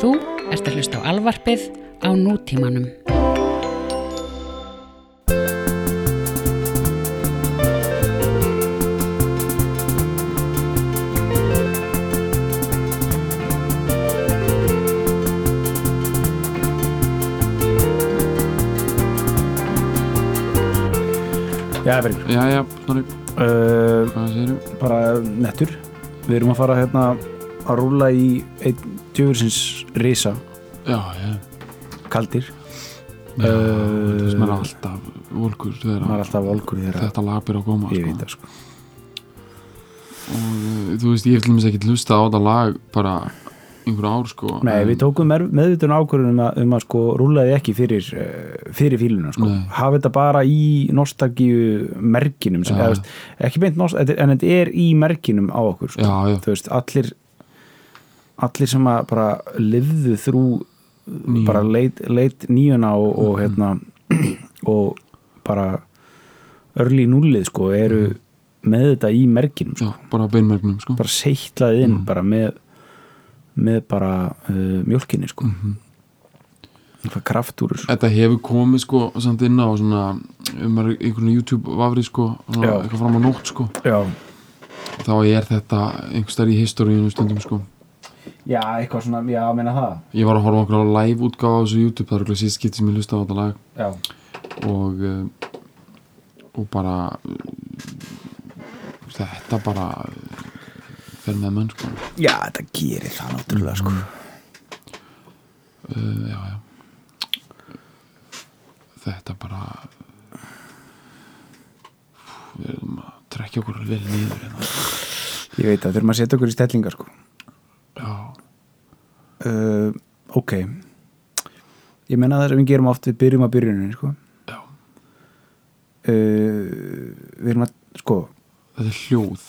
Þú ert að hlusta á alvarpið á nútímanum. Já, verður Já, já, snorri, uh, hvað segir bara nettur. Við erum að fara hérna að rúla í einn djöfursins risa Já, já, kaldir já Uh, Það sem er alltaf volkur þegar maður er alltaf volkur þetta lag byrja að koma ég sko. veit það sko og uh, þú veist, ég hef til dæmis ekki hlusta á þetta lag bara einhver ár sko Nei, við tókum meðvitun ákvörðun um að, um að sko rúlaði ekki fyrir, uh, fyrir fíluna sko. Hafa þetta bara í nostalgíu merkinum sem, Já. eða, ekki beint nost, þetta- en þetta er í merkinum á okkur sko. Já, já, þú veist, allir allir sem að bara lifðu þrú Níu. bara leit, leit nýjuna og, og Mhm. hérna og bara örli núlið sko eru með þetta í merkinum sko. já, bara beinmergnum sko bara seitlað inn Mhm. bara með með bara uh, mjölkinni sko Mhm. það kraft úr þessu. Þetta hefur komið sko samt inn á svona um er einhvern YouTube vafri sko eitthvað fram á nótt sko já. þá er þetta einhverstær í historíinu stundum sko já, eitthvað svona, já, meina það. Ég var að horfa okkur á live útgáfa á þessu YouTube það er okkur síðan skipt sem ég hlusta á þetta lag. Já, og uh, og bara þetta bara uh, fer með menn sko. Já þetta gerir það náttúrulega sko. Uh, já, já. Þetta bara við erum að trekja okkur vel niður hérna. ég veit að þurfum að setja okkur í stellingar sko uh, ok. Ég menna það sem við gerum oft við byrjum að byrjunin sko. Uh, við erum að, sko. Þetta er hljóð.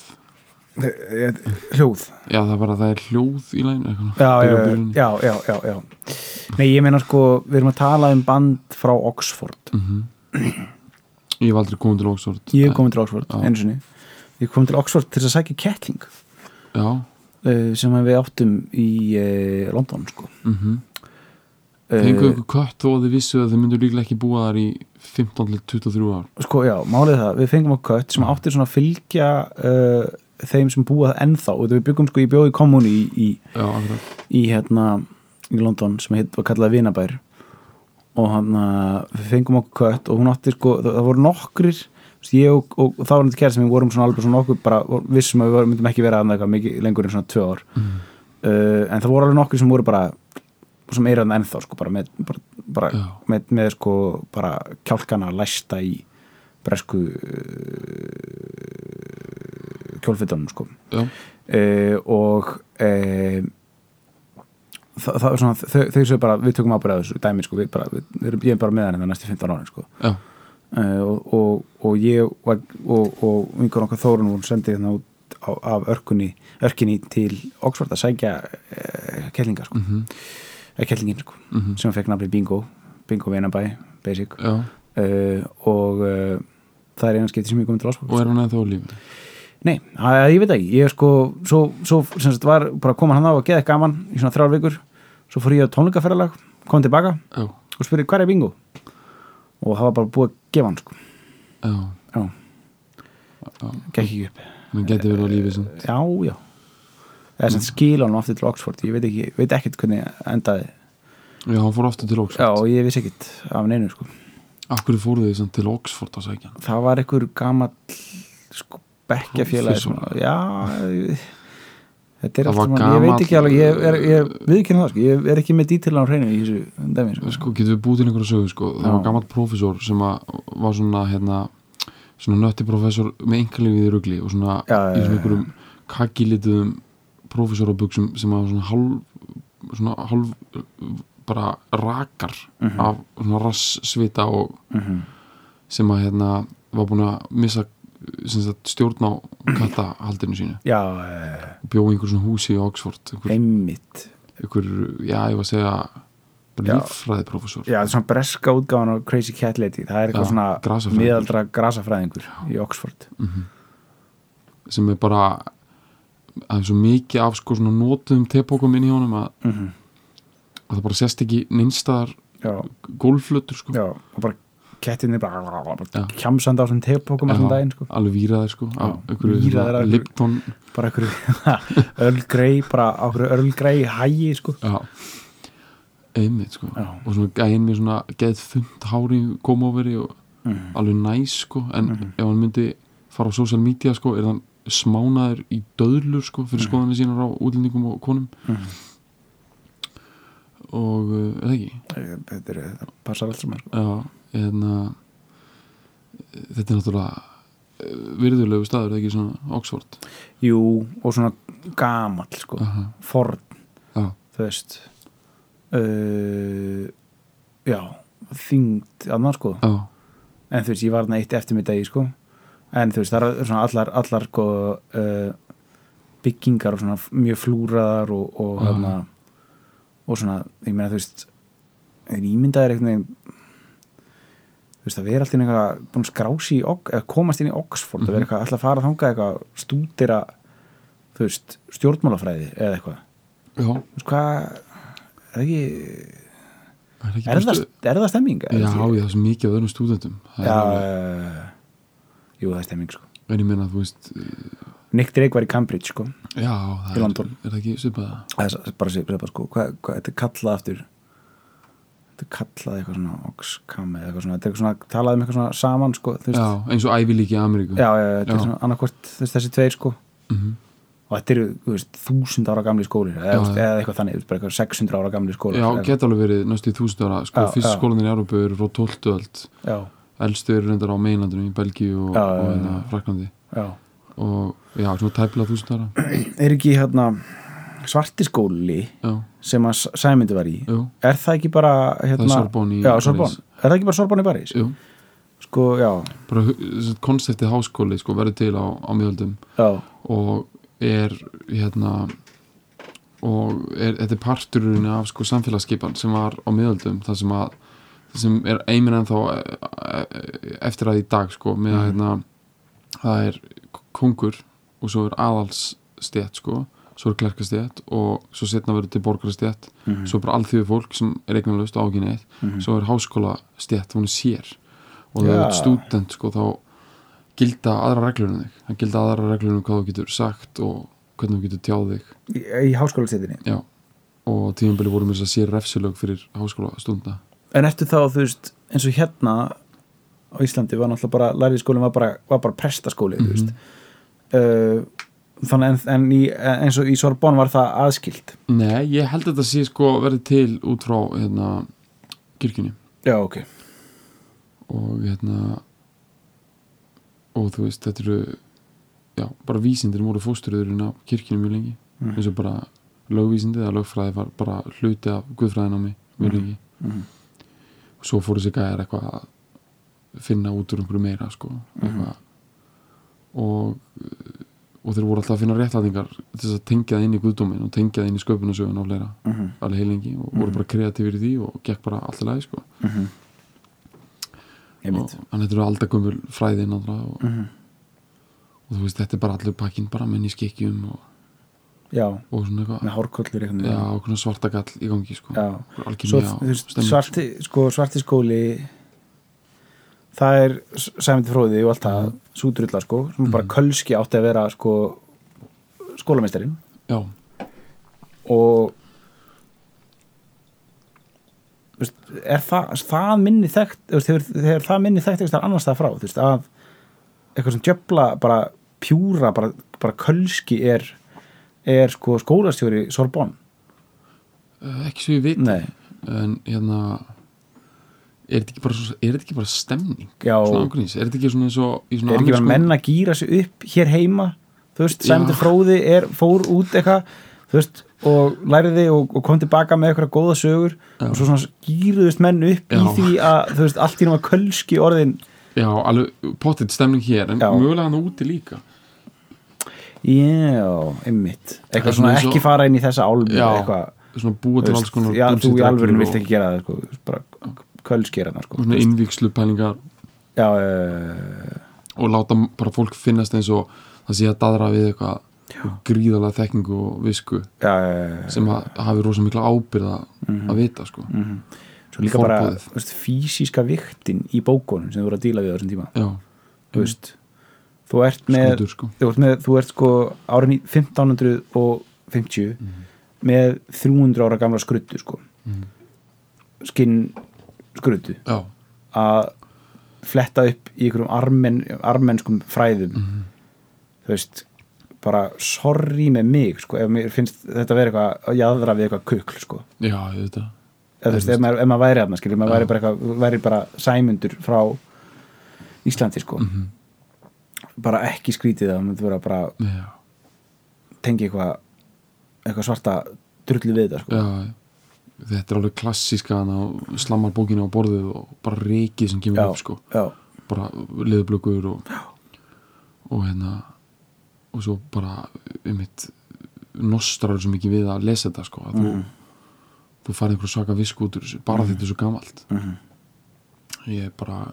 Eh, hljóð. Já, það er bara, það er hljóð í læginu já, já, já, já, nei, ég meina sko, við erum að tala um band frá Oxford. Mhm. ég hef aldrei komið til Oxford. Ég hef komið til Oxford, Já. einu sinni. Ég komið til Oxford til að sækja kettling. Já, sem við áttum í uh, London sko. Mhm. Uh, Fenguðu ykkur kött þó að þið vissu að þið myndu líklega ekki búa þar í 15-23 ár? Sko já, málið það, við fengum okkur kött sem átti svona að fylgja uh, þeim sem búa það ennþá. Og við byggum sko í bjóði kommuni í, í, Já, í hérna í London sem heit, var kallað Vinabær. Og hann við fengum okkur kött og hún átti sko það, það voru nokkrir ég og, og, og þá var þetta kæra sem við vorum svona alveg svona nokkur bara vissum að við myndum ekki vera að eitthvað mikið lengur en svona tvö ár. Mm. uh, en það voru alveg nokkur sem voru bara sem er hann ennþá sko bara með, bara, bara Já. með, með sko bara kjálkana læsta í bresku uh, kjólfitunum sko. Já, uh, og uh, það, það er svona þau, þau séu bara, við tökum ábyrðað þessu dæmi sko, við bara, við, ég er bara með hann það næstu 15 árin sko. Já, og, og, og ég var og, og einhver okkar þórun voru sendið hérna út á, af örkunni örkinni til Oxford að sækja uh, kellingar sko, mhm, eða kellingin sko mhm. sem fekk nafni Bingo, Bingo Venabæ basic. Uh, og uh, það er eina skipti sem ég komið til Oxford og er hann eða þó lífið Nei, að, ég veit ekki, ég sko svo, svo sagt var bara að koma hann á og geða gaman í svona þrjár vikur. Svo fór ég á tónleikaferðalag, kom tilbaka Já, og spurði hvað er bingo? Og það var bara búið að gefa hann sko. Já, já, já. Gekk ekki upp. Man geti verið á lífið sem já, já. Eða sem skila hann aftur til Oxford. Ég veit ekki, veit ekkert hvernig endaði. Já, hann fór aftur til já, Oxford og ég vissi ekkert af neinu sko. Akkur fóruð þið samt til Oxford að hann? Það var einhver gamall sko bekkjafélagi já þetta er Það allt var saman, ég veit ekki alveg ég, er, ég viðkynna það, sko, ég er ekki með dítilan á hreinu í þessu dæmi, sko. Sko, getur við búið til einhverja sögu, sko Það var gammalt prófessor sem að var svona, hérna svona nötti prófessor með einkalífið í rugli og svona Já, í svona einhverjum kakilituðum prófessorabuxum sem að svona hálf svona hálf bara rakar Mhm. af svona rassvita og Mhm. sem að hérna var búin að missa sagt, stjórn á kattahaldinu sínu. Já, eh, og bjóð í einhver svona húsi í Oxford einhver, einmitt. einhver já, ég var að segja Já. líffræði prófessor já, er svona breska útgáðan á Crazy Cat Lady. Það er eitthvað Já, svona grasafræðingur. miðaldra grasafræðingur í Oxford. Mhm. sem er bara það er svo mikið af sko svona nótum tepókum inn í honum að mm og það bara sést ekki neinstaðar já, gólflötur sko. Já, og bara kettinni bara, kjamsandi á Já, daginn sko. alveg víraðir sko svona einhverju- Lipton bara einhverju ölgrei bara einhverju ölgrei hægi sko. já, einmitt sko Já. og svona gæinn með svona geð þund hári komóveri og mm. alveg næs sko en Mhm. ef hann myndi fara á social media sko er hann smánaður í döðlur sko fyrir Mhm. skoðanir sínar á útlendingum og konum Mm. og uh, er það ekki þetta er, það passar allt saman sko. já, hérna þetta er náttúrulega eh, virðulegu staður, ekki svona Oxford? Jú, og svona gamall sko. Aha, forn, já, þú veist uh, já þyngd annars sko. Já, en þú veist, ég var þarna eitt eftirmiddagi sko. En þú veist, það er svona allar, allar sko, uh, byggingar og svona mjög flúraðar og, og hérna og svona, ég meina þú veist er ímyndaðir einhvern veginn þú veist, að vera alltaf eitthvað búin að skrási í, eða komast inn í Oxford að Mhm. vera eitthvað, alltaf að fara þangað eitthvað stúdira, þú veist stjórnmálafræði eða eitthvað. Þú veist, hvað er ekki, er, ekki er það, er það stemming? já, já, það er svo mikið af öðrum stúdentum. Það já, alveg, jú, það er stemming sko. En ég meina, þú veist eh, Nick Drake var í Cambridge sko já, það er, er það ekki svipað? Það er bara bara sko. Hvað, hvað, þetta er kallað aftur þetta kallað eitthvað svona Oxcam eða eitthvað svona, þetta er eitthvað svona talað um eitthvað svona saman sko, þú veist, já, eins og Ivy League í Ameríku. Já, já, þetta er svona annarkvort þessi tveir sko. Mhm. og þetta eru, þú veist, þúsund ára gamli skólir eða, Já, eða eitthvað þannig, bara eitthvað 600 ára gamli skólir já, eða, geta alveg verið næstu í þúsund ára sko, Já, fyrst skólanir í Európu eru frá 12. öld. Já, elstu eru reyndar á meinlandinu í Belgíu og, og já, hérna. Fraklandi já. Og já, svona tæplega þúsund ára. Er ekki hérna svarti skóli já, sem að Sæmundi var í jú, er það ekki bara hérna, það Sorbonne í já. Sorbonne, er það ekki bara Sorbonne í París? Jú. Sko, já, bara konseptið háskóli sko, verður til á, á miðöldum. Já, og er hérna og er, þetta er parturinn af sko, samfélagsskipan sem var á miðöldum það sem að það sem er eimin en þá eftir að í dag sko, með að hérna, það er kongur og svo er aðalsstjætt sko, svo er klerkastjætt og svo setna verður til borgarastjætt Mhm. svo er bara alþjóðu fólk sem er eignalust á ekki neitt Mhm. svo er háskólastjætt, hún er sér. Og það Já. er stúdent sko, þá gilda aðra reglur en þig. Það gilda aðra reglur um hvað þú getur sagt og hvernig þú getur tjáð þig. Í, í háskólastitinni já. og tímabili voru mér sér refsilög fyrir háskóla stunda En eftir þá, þú veist, eins og hérna á Íslandi var náttúrulega bara læriðskólinn var bara, var bara prestaskóli, þú veist. Uh, þannig en, en eins og í Sorbonne var það aðskilt Nei, ég held að þetta sé sko verið til út frá hérna, kirkjunni. Já, ok. Og hérna og þú veist, þetta eru já, bara vísindir voru fósturöðurinn af kirkjunni mjög lengi. Mhm. eins og bara lögvísindi eða lögfræði var bara hluti af guðfræðinámi mjög Mhm. lengi. Mhm. og svo fóru sér gæðar eitthvað að finna út úr einhverju meira sko, eitthvað. Og og þeir voru alltaf að finna réttlætingar til þess að tengja það inn í guðdómin og tengja það inn í sköpunarsögun og fleira. Mhm. alveg heilengi og voru bara kreatífir í því og gekk bara alltaf leið sko. Mhm. Einmitt. Og hann þetta eru aldagumul fræði náttúrulega og, Mhm. og þú veist þetta er bara allur pakkin bara menn í skikkjum og, og svona eitthvað. Já, og svona svartagall í gangi sko. Veist, svarti, sko, svarti skóli það er sæmindi fróði og allt það súdrulla sko, sem bara kölski átti að vera sko skólameistarinn. Já, og veist, er það, það minni þekkt þegar, þegar það minni þekkt eitthvað annars það frá þú veist, að eitthvað sem djöfla bara pjúra bara, bara kölski er er sko skólastjóri Sorbonne. Eh, ekki svo ég veit en hérna er þetta ekki svo- ekki bara stemning Já. svona ángríns, er þetta ekki svona í svona er ekki bara menn að gýra sig upp hér heima þú veist. Sæmundur Fróði er, fór út eitthvað þú veist, og læriði og, og kom tilbaka með eitthvað góða sögur Já. og svo svona gýruðust menn upp í Já. því að þú veist, allt í náma kölski orðin já, alveg pottitt stemning hér en mögulega hann úti líka já, einmitt eitthvað svona ekki fara inn í þessa álmu Já. eitthvað, svona búa til alls konar já, þú í og- vilt ekki gera það sko, bara kölskirana sko, svona innvíkslu pælingar já, uh, og láta bara fólk finnast eins og það sé að daðra við eitthvað gríðalega þekkingu og visku já, já. sem hafi rosa mikla ábyrða að vita sko. Svo líka bara Forboðið. þú veist, fysíska viktin í bókunum sem þú voru að díla við á þessum tíma. Já, þú veist, þú ert með skútur sko. þú ert, með, þú ert sko árið ní- 1550 Mhm. með 300 ára gamla skruddu sko. Mhm. skinn já, að fletta upp í einhverjum armen, armenskum fræðum. Mhm. þú veist bara sorry með mig sko ef mér finnst þetta vera eitthvað að jaðra við eitthvað kukl sko. Já, það eða veist, ef maður, ef maður væri aðna skilur, maður væri bara, eitthvað, væri bara sæmundur frá Íslandi sko. Mhm. bara ekki skrítið það, maður vera bara já, tengi eitthvað eitthvað svarta drullu við þetta sko. Já, þetta er alveg klassíska slammar bókinu á borðið og bara reikið sem kemur Já. upp sko. bara liðblökur og, og hérna og svo bara um mitt nostrar svo mikið við að lesa þetta sko að þú, þú farið einhver svaka visk út úr þessu bara þetta er svo gamalt. Mhm. ég er bara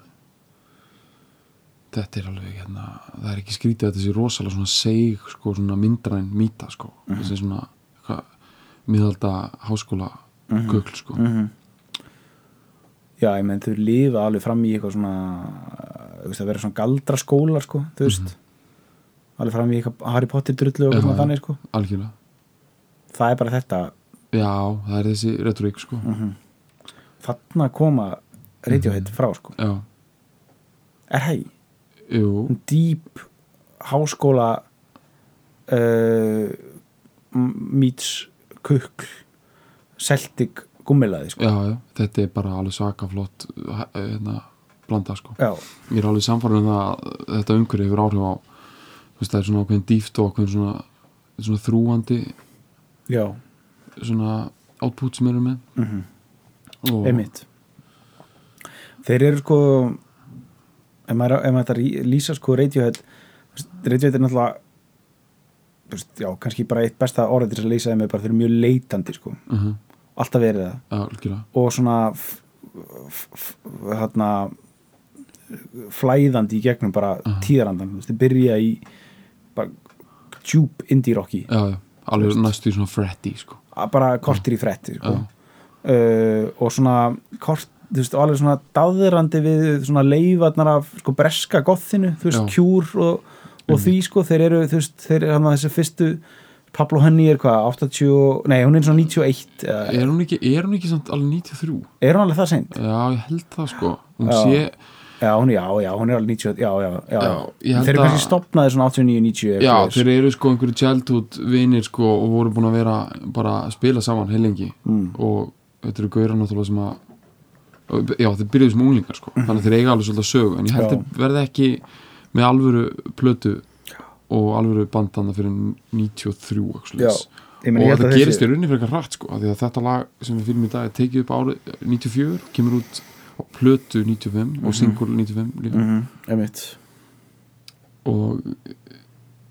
þetta er alveg hérna það er ekki skrítið að þetta sé rosalega svona seig sko svona myndræn mýta sko. Þessi svona miðalda háskóla kökl sko. Mhm. já, ég menn þau lifa alveg fram í eitthvað svona þú veist, að vera svona galdra skólar sko, þú veist. Alveg fram í eitthvað Harry Potter drullu og eitthvað þannig sko. algjörlega? Það er bara þetta, já, það er þessi retorík sko. Þarna koma Radiohead frá sko, já, er jú, dýp háskóla uh, meets kukl Celtic gummilaði sko. já, já, þetta er bara alveg svaka flott uh, hérna, blanda sko. Já, ég er alveg samfarið um að þetta umhverju hefur áhrif á veist, það er svona ákveðin dýft og ákveðin svona, svona þrúandi já, svona output sem eru með. Mhm. og, einmitt. Þeir eru sko ef maður, ef maður rí- lýsa sko Radiohead Radiohead er náttúrulega já, kannski bara eitt besta orðið til að lýsa þeim er bara þeir eru mjög leitandi sko, uh -huh, alltaf verið það. Algjörlega. Og svona hérna flæðandi í gegnum bara Aha. tíðarandan, þú veist, þið byrja í bara djúb indie rocki. Já, já, alveg næstu í svona fretty sko. Bara kortir í fretti sko. uh, og svona kort, þú veist, alveg svona dáðrandi við svona leifarnar af sko breska gothinu, þú veist, Já. kjúr og, og því sko, þeir eru, þú veist, þeir eru hann að þessi fyrstu Pablo Honey er hvað, 80, og- nei, hún er svona 91 eða, er hún ekki, er hún ekki samt alveg 93 er hún alveg það seint? já, ég held það sko. Hún Já. sé, Já, hún, já, já, hún er alveg 90, já, já, já, þeir eru kannski stopnaði svona 89, 90 já, þeir eru sko einhverju childhood vinir sko og voru búin að vera bara að spila saman heilengi Mm. og þetta eru gauðra náttúrulega sem að já, þeir byrjuðu sem unglingar sko. Þannig að þeir eiga alveg svolítið að sögu en ég held þeir verði ekki með alvöru plötu og alvöru bandana fyrir 93 actually. Já, meni, og að gerist í rauninni fyrir eitthvað rætt sko því að þetta lag sem við fyrir í dag er tekið upp árið 94, kemur út á plötu 95 og single 95 líka. Mhm, einmitt. Og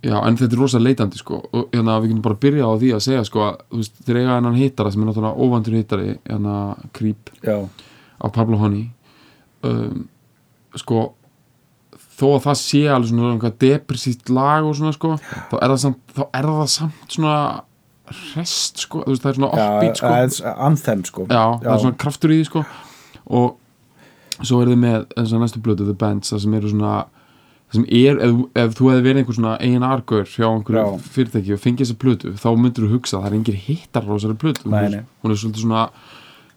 já, en þetta er rosa leitandi sko og hérna við getum bara byrja á því að segja sko að þú veist, þeir eiga hennan hittara sem er náttúrulega óvandur hittari hérna Creep Já, af Pablo Honey. Um, sko þó að það sé alveg svona eitthvað depressíft lag og svona sko þá er það samt, þá er það samt svona rest sko, veist það er svona já, offbeat sko. sko. anthem sko. Já, það er svona kraftur í því sko. Og svo er þið með þess að næstu blötu, The Bands það sem eru svona það sem er, ef, ef þú hefði verið einhver svona eigin argur hjá einhverju Já. fyrirtæki og fengið þessa blötu, þá myndir þú hugsa að það er engir hittar á þessari blötu hún, hún er svolítið svona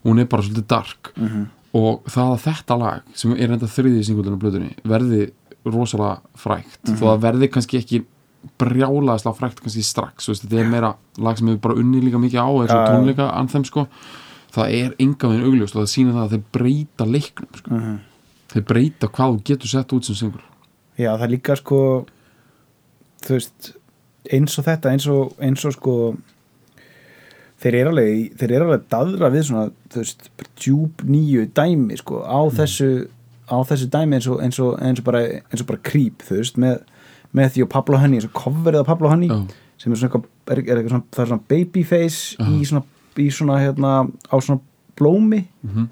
hún er bara svolítið dark. Mhm. og það að þetta lag sem er enda þriðið singulun á blötunni verði rosalega frægt Mhm. þó það verði kannski ekki brjálaðislega frægt kannski strax veist, þetta er meira lag sem hefur bara unni líka mikið á eins og tónleika anþem sko það er enga veginn augljóst og það sýnir það að þeir breyta leiknum sko. Mhm. þeir breyta hvað þú getur sett út sem singur Já, það er líka sko þú veist eins og þetta, eins og, eins og sko þeir eru alveg þeir eru alveg daðra við svona þú veist, djúb nýju dæmi sko á þessu á þessu dæmi eins og, eins og, eins og bara eins og bara creep, þú veist, með, með því og Pablo Honey, eins og coverið af Pablo Honey Já. sem er svona er, er eitthvað svona, það er svona babyface í svona, í svona hérna, á svona blómi Mhm.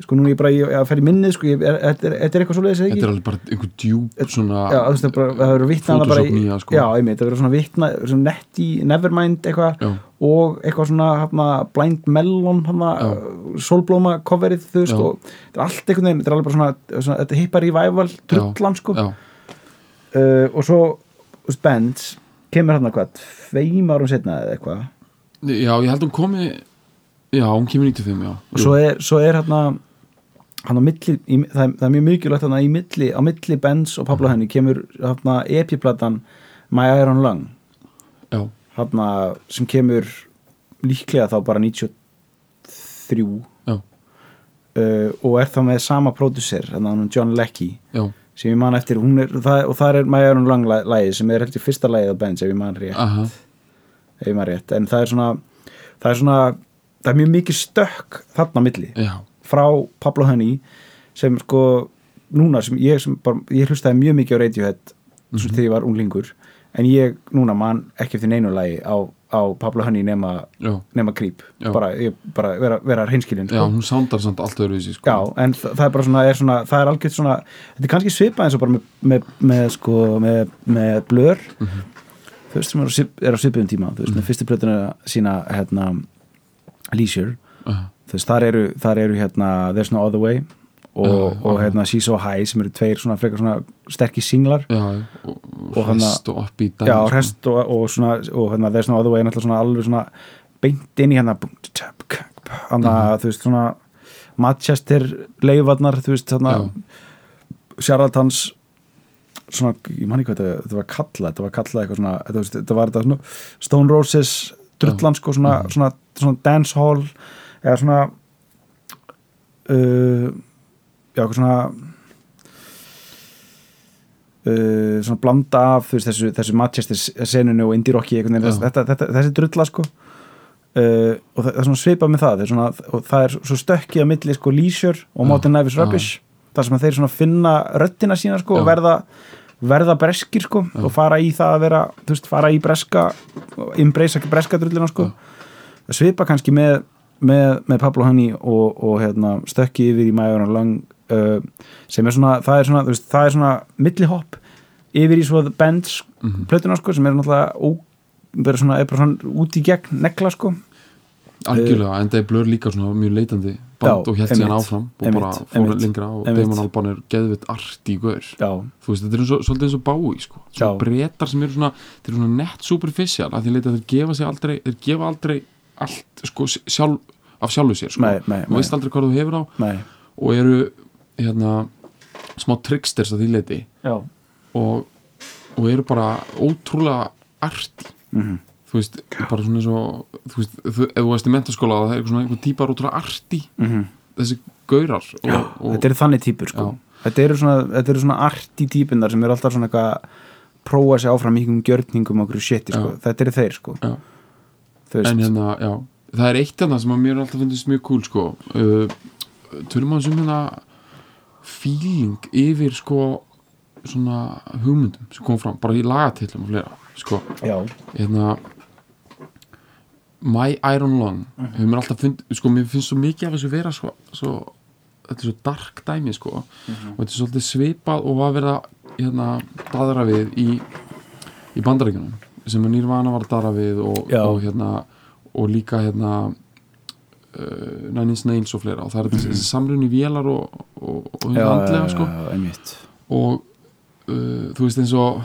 sko núna ég bara, ég, ég fer í minnið sko, ég, er, er, er, er eitthvað svo leiðis þetta er alveg bara einhver djúb svona já, það er verður nýja, sko. já, einmitt, það verður svona vitnað svona nett í Nevermind eitthvað og eitthvað svona hana, Blind Melon hana, solblóma coverið þú veist Já. og þetta er allt einhvern veginn, þetta er alveg bara svona, svona þetta hippar í væval drullan sko. uh, og svo Benz kemur hann hvað, tveim árum setna eða eitthvað. Já, ég held hún komi já, hún kemur 95, já. Og svo er, svo er hann hann á milli, í, það, er, það er mjög mikilvægt hann í milli, á milli Benz og Pablo henni kemur hann epiplatan My Iron Lung. Já, hann sem kemur líklega þá bara 93 já, uh, og er þá með sama pródusser, John Leckie já, sem ég man eftir, er, það, og það er My Iron Lung læ- lagið sem er heldur fyrsta lagið á Benz ef ég man rétt, aha. Ef ég man rétt. En það er svona, það er svona það er mjög mikið stökk þarna milli. Já, frá Pablo Honey sem sko núna sem ég, sem bara, ég hlustaði mjög mikið á Radiohead mm Mhm. þegar ég var unglingur en ég núna man ekki eftir neinu lagi á, á Pablo Honey nema, já, nema Creep. Já. bara, ég, bara vera, vera hreinskilin já, sko. hún sándar samt allt öðruvísi, sko. Já, en þa- það er bara svona, er svona það er algjört svona, þetta er kannski svipað eins og bara með, með, með sko, með, með blör Mhm. þú veist sem er á, svip- á svipuðum tíma þú veist, með fyrstu plötuna sína hérna, Leisure. Aha, þú veist, þar eru, þar eru hérna There's No Other Way og, Já, og hérna She's So High sem eru tveir svona frekar svona sterkir singlar já, og, Og hana- rest og upp í dæmi, já, sko. rest og, og svona og hérna There's No Other Way er náttúrulega svona alveg svona beint inn í hérna hann Mhm. þú veist svona Manchester leifarnar þú veist já, hérna Charlatans svona, ég man ekki hvað þetta, þetta var kallað þetta var kallað eitthvað svona þetta, veist, þetta var þetta svona Stone Roses drullan sko svona, Mhm. svona, svona dancehall eða svona uh, já, eitthvað svona uh, svona blanda af veist, þessu, þessu Manchester senunu og indie rocki þessi drulla sko. Uh, og það, það er svona svipað með það. Er svona, og það er svo stökkið að milli sko Leisure og Já, Modern Life is. Rubbish þar sem þeir svona finna röddina sína sko og verða verða breskir sko og fara í það að vera þú veist, fara í breska embracea breska drullina sko. Svipa kannski með, með, með Pablo Honey og, og hérna, stökki yfir í Maður og Lang uh, sem er svona, það er svona, veist, það er svona millihopp yfir í svo The Bands Mhm. plötuna sko sem er náttúrulega ó, bara svona, er bara svona út í gegn negla sko algjörlega, en það er blur líka svona mjög leitandi band Já, og hélt síðan áfram og bara fór einmitt, lengra og. Damon Albarn er geðvitt art í gaur þú veist, þetta er og, svolítið eins og bái sko. Svona breytar sem eru svona þeir eru svona nett superficial að því leita þeir gefa sig aldrei þeir gefa aldrei allt sko, sjálf, af sjálfu sér sko. Nei, nei, þú veist aldrei hvað þú hefur á nei og eru hérna smá tricksters að því leiti já, og, og eru bara ótrúlega arti mhm. Þú veist, bara svona eins og þú veist, þú, ef þú veist í mentaskóla það er eitthvað svona einhver típar ótrúlega arti mhm. Þessi gaurar og, Já, og, þetta eru þannig típur sko. þetta eru svona, þetta eru svona arti típunar sem eru alltaf svona eitthvað að prófa sig áfram í einhverjum gjörningum og okkur shiti sko. Já. þetta eru þeir sko. Já. en hérna, já, það er eitt hérna sem að mér alltaf finnst mjög cool sko. Uh, tölum að sem feeling yfir sko svona hugmyndum sem kom fram, bara í lagatillum og fleira, sko, hérna My Iron Lung mér alltaf fund, sko, mér finnst svo mikið af þessu vera svo, svo þetta er svo dark dæmi, sko. Mhm. og þetta er svolítið svipað og var að hérna, daðra við í, í bandarækjunum sem er Nirvana var að daðra við og, og hérna og líka hérna uh, Nine Inch Nails og fleira. Og það er þessi, þessi samrunni vélar og, og, og Mhm. já, andlega, sko. og uh, þú veist eins og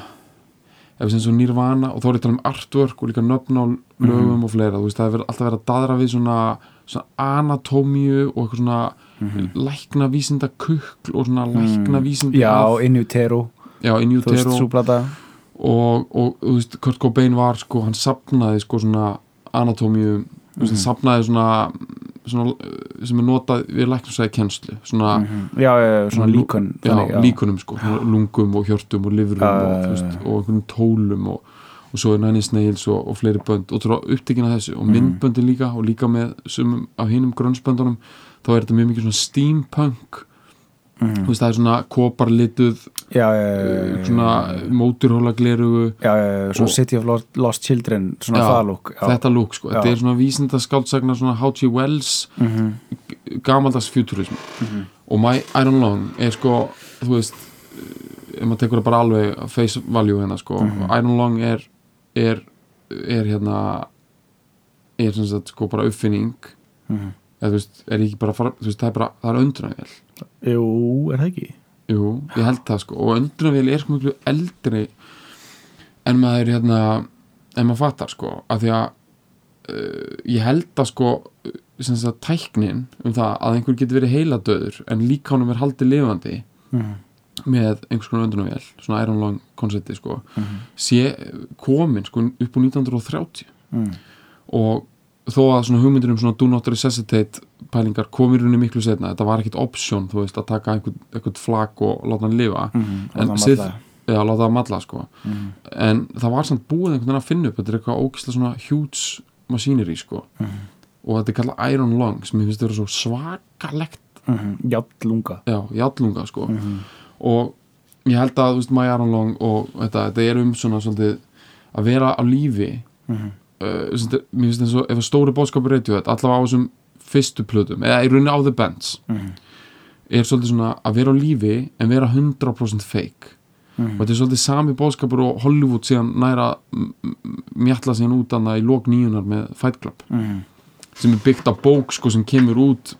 ef eins og Nirvana og þá er tala um artwork og líka nöfn á lögum Mhm. og fleira. Þú veist það er alltaf verið að daðra við svona, svona anatómíu og eitthvað svona lækna vísinda kukl og svona Mhm. já, Inutero, já in þú veist, utero súplata og, og þú veist Kurt Cobain var sko hann sapnaði sko svona anatómíu veist hann sapnaði svona, svona sem er notað við læknusæði kennslu svona já, já, já, svona líkun já, líkunum sko, lungum og hjörtum og lifurum og, veist, og einhvern tólum og, og svo er Nine Inch Nails og, og fleiri bönd. Og þú upptekina þessu og myndböndin líka og líka með sumum af hinum grunnsböndunum þá er þetta mjög mikið svona steampunk. Þú veist það er svona koparlituð já, já, já, já, svona móturhóla glerugu svona City of Lost, Children svona það lúk þetta lúk sko, þetta er svona vísinda skáldsagna svona H.G. Wells Mhm. gamaldags futurism Mhm. og My Iron Lung er sko þú veist eh, ef maður tekur það bara alveg face value hérna sko Mhm. Iron Lung er er, er hérna er sem sagt sko bara uppfinning Mhm. eða þú veist, er ekki bara fara veist, það er bara, það er öndrunavél Jú, er það ekki? Jú, ég held það sko og öndrunavél er sko miklu eldri en maður hérna en maður fattar sko, af því að uh, ég held að sko sem sagt tæknin um það að einhver getur verið heiladöður en líkánum er haldið lifandi Mhm. með einhvers konar öndrunavél svona Iron Lung koncepti sko Mhm. sé komin sko upp úr 1930 Mhm. og þó að svona hugmyndir um svona do not resuscitate pælingar komir runni miklu setna þetta var ekkit option, þú veist, að taka einhvern, einhvern flak og láta hann lifa Mhm. En Þarna Sith- matla. eða láta það matla sko Mhm. en það var samt búið einhvern veginn að finna upp þetta er eitthvað ógislega svona huge machinery sko Mhm. og þetta er kallað Iron Lung sem ég finnst vera svo svakalegt Mhm. Jafnlunga já, jallunga sko Mhm. og ég held að, þú veist, My Iron Lung og þetta, þetta er um svona svolítið að vera á lífi Þetta- mér finnst eins og ef að stóri bóðskapur reytju þetta allavega á þessum fyrstu plötum eða í rauninni á The Bands Mhm. er svolítið svona að vera á lífi en vera 100% fake Mhm. og þetta er svolítið sami bóðskapur og Hollywood síðan næra mjalla síðan út annað í lok nýjunar með Fight Club Mhm. sem er byggt á bók sko sem kemur út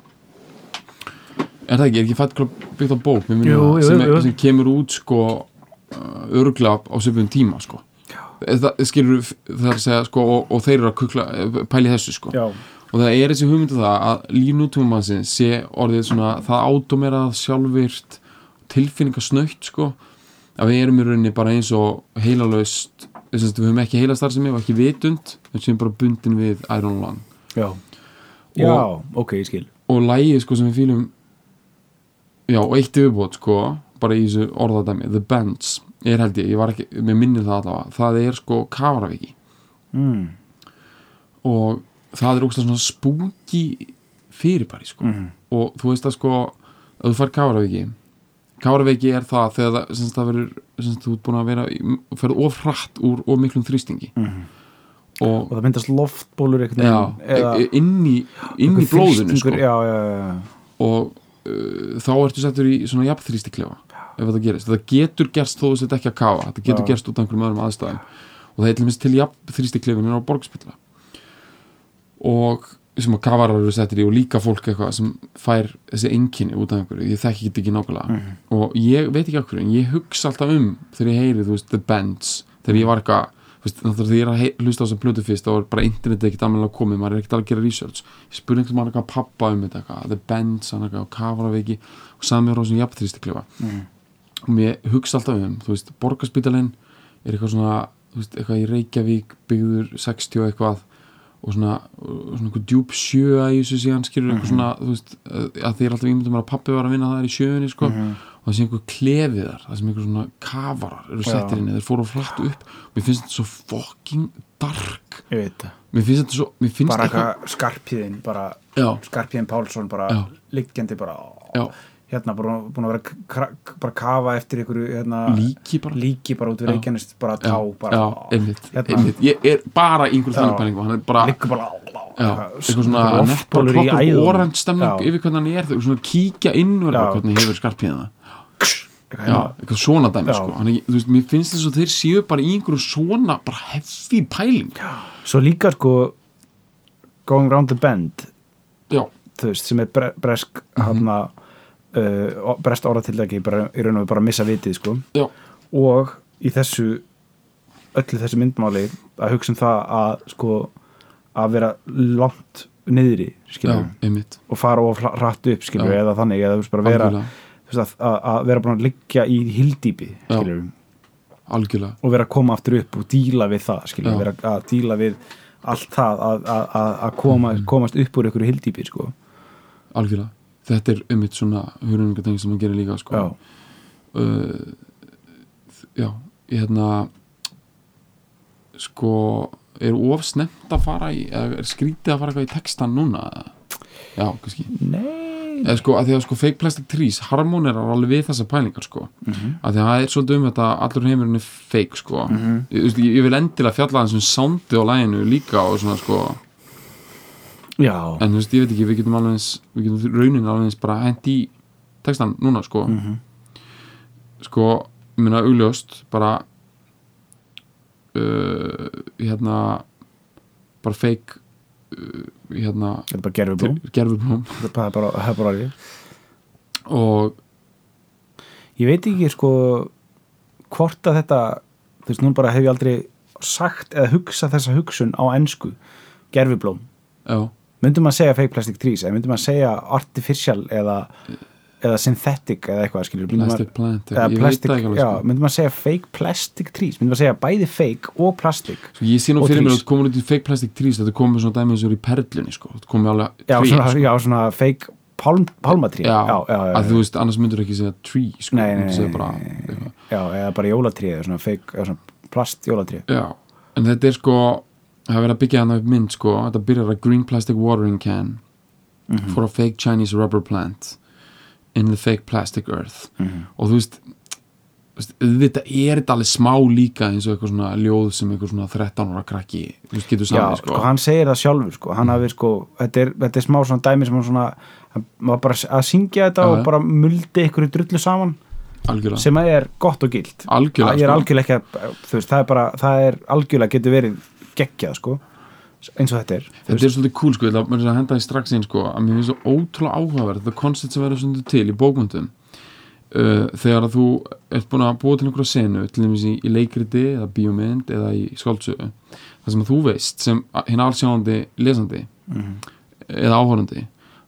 er það ekki, er ekki Fight Club byggt á bók Jú, jú, sem, jú. er, sem kemur út sko uh, örgla á söpum tíma sko það skilur það að segja sko og, og þeir eru að kukla, pæli þessu sko. Og það er þessi hugmyndu það að líf nútumansins sé orðið svona það átomerað sjálfvirt tilfinningasnöytt sko að við erum í rauninni bara eins og heilalaust við höfum ekki heilastarðsemi og ekki vitund við séum bara bundin við Iron Lung. Já. Já, ok, ég skil. og lægið sko sem við fýlum já og eitt yfirbót sko bara í þessu orðadæmi The Bands er held ég, ég var ekki, mér minnir það allavega. Það er sko Kavaraviki mm. og það er ógstað svona spooky fyrirbæri sko. Mhm. og þú veist að sko að þú fær Kavaraviki Kavaraviki er það þegar það, sem sagt, það verður sem sagt, þú ert búin að vera í- ferð of hratt úr of miklum þrýstingi. Mhm. og Og það myndast loftbólur já, veginn eða e- inn í inn í blóðinu sko. já, já, já. Og uh, þá ertu settur í svona jafnþrýstiklefa ef þetta gerist, þetta getur gerst þó þú sett ekki að kafa, þetta getur Já. gerst út af einhverjum öðrum aðstæðum. Og það er til minnst til jafnþrýstiklefinu á borgspilla og sem að kafarar eru settir í og líka fólk eitthvað sem fær þessi einkinni út af einhverju, ég þekki þetta ekki nákvæmlega. Mhm. og ég veit ekki okkur en ég hugsa alltaf um þegar ég heyri, þú veist, The Bands þegar ég var eitthvað, þú veist, þegar ég er að hlusta á þess að plötu fyrst, þá er bara internetið ekkert almennilega komið, maður er ekkert að gera research. Ég spurði einhvern mann eitthvað pappa um þetta eitthvað, The Bands, hann eitthvað, Kavaraviki og sami á þessum jafnþrýstiklefa Mhm. Og mér hugsa alltaf um, þú veist, borgarspítalinn er eitthvað svona, þú veist, eitthvað í Reykjavík byggður 60 og eitthvað og svona, svona eitthvað djúb sjö í þessu síðan skilur eitthvað svona, þú veist, að því er alltaf ímyndum að pappi var að vinna það í sjöunni, sko Mhm. og það sé einhver klefið þar, það sem einhver svona kafarar eru settir inn, þeir fóru flatt upp. Mér finnst þetta svo fucking dark. Ég veit það. Mér finnst þetta svo, mér finnst Bara eitthvað skarpiðin bara já, Skarpiðin Pálsson bara liggjandi bara já, hérna bara búin að vera bara kafa eftir einhverju hérna, líki bara líki bara út við Já. Reykjanest bara já, tá bara já, einmitt, Hérna. einmitt ég er bara í einhver þannig Já. pælingu, hann er bara Já, eitthvað svona loftbólur í æðum orand stemning Já. yfir hvernig hann er, þegar svona kíkja Já. hvernig hefur það Eitthvað Já, hérna. eitthvað svona dæmi Já. sko hann, veist, mér finnst þess að þeir séu bara í einhverju svona bara hefði pæling svo líka sko Going Round the Bend Já, þú veist, sem er bre bresk Mhm. hana, uh, brest orðatildagi bara, í raun og bara missa vitið sko. og í þessu öllu þessu myndmáli að hugsa um það að sko að vera langt skilur, einmitt. Og fara hra- hratt upp skilur, eða þannig, eða bara vera að, að, vera búin að liggja í hildýpi og vera að koma aftur upp og díla við það skilur, vera að díla við allt það að, að, að, að koma, Mhm. komast upp úr einhverju hildýpi sko. algjörlega, þetta er einmitt svona hurunningateng sem hann gerir líka sko. Já. uh, já, hérna sko er of snemt að fara í er skrítið að fara eitthvað í textan núna já, kannski. Nei. Eða sko, að því að sko fake plastic trees harmonerar alveg við þessa pælingar sko. Mhm. að því að það er svolítið um þetta allur heimurinn er fake sko. Mhm. ég, ég, ég vil endilega fjalla þessum soundið á læginu líka og svona sko já, en þú veist, ég veit ekki, við getum alveg eins við getum raunin alveg eins bara hent í textan núna, sko. Mhm. sko, ég meina augljóst bara uh, hérna bara fake uh, hérna er er er bara orðið. og ég veit ekki sko hvort að þetta þú veist, nú bara hef ég aldrei sagt eða hugsað þessa hugsun á ensku. Gerfublóm já, myndum maður segja fake plastic trees eða myndum maður segja artificial eða, eða synthetic eða eitthvað skilur plastic maður, plant eða plastic, já, sko. myndum maður segja fake plastic trees myndum maður segja bæði fake og plastic Svo ég sé nú fyrir mér að þetta komur út í fake plastic trees þetta komur svona dæmið svo í perlunni sko. þetta komur alveg já, tré svona, sko. já, svona fake palm, palmatrí að þú veist, annars myndur ekki segja tree sko. Nei, nei, nei, bara, já, eða bara jólatrí eða svona fake, eða svona plast jólatrí já, en þetta er sko það er verið að byggja hann upp mynd sko þetta byrjar að green plastic watering can Mhm. for a fake Chinese rubber plant in the fake plastic earth Mhm. og þú veist auðvitað er þetta alveg smá líka eins og eitthvað svona ljóð sem eitthvað svona 13 ára krakki þú veist, getur samið sko, hann segir það sjálfur sko. hann hafi sko, þetta er, þetta er smá svona dæmi sem hann svona, hann var bara að syngja þetta Já, og bara muldi ykkur í drullu saman algjörlega, sem er gott og gilt algjörlega ég er sko. algjörlega ekki að, þú veist, það er bara það er algjörlega getur verið geggjað sko, eins og þetta er Þetta er svolítið cool sko, ég ætla að henda því strax inn sko, að mér finnst svo ótrúlega áhugaverð þetta koncept sem verður svona til í bókmyndum uh, þegar að þú ert búin að búa til einhverja senu til dæmis í, í leikriti eða bíómynd eða í skáldsögu það sem að þú veist sem hinn allsjáandi lesandi Mhm. eða áhorandi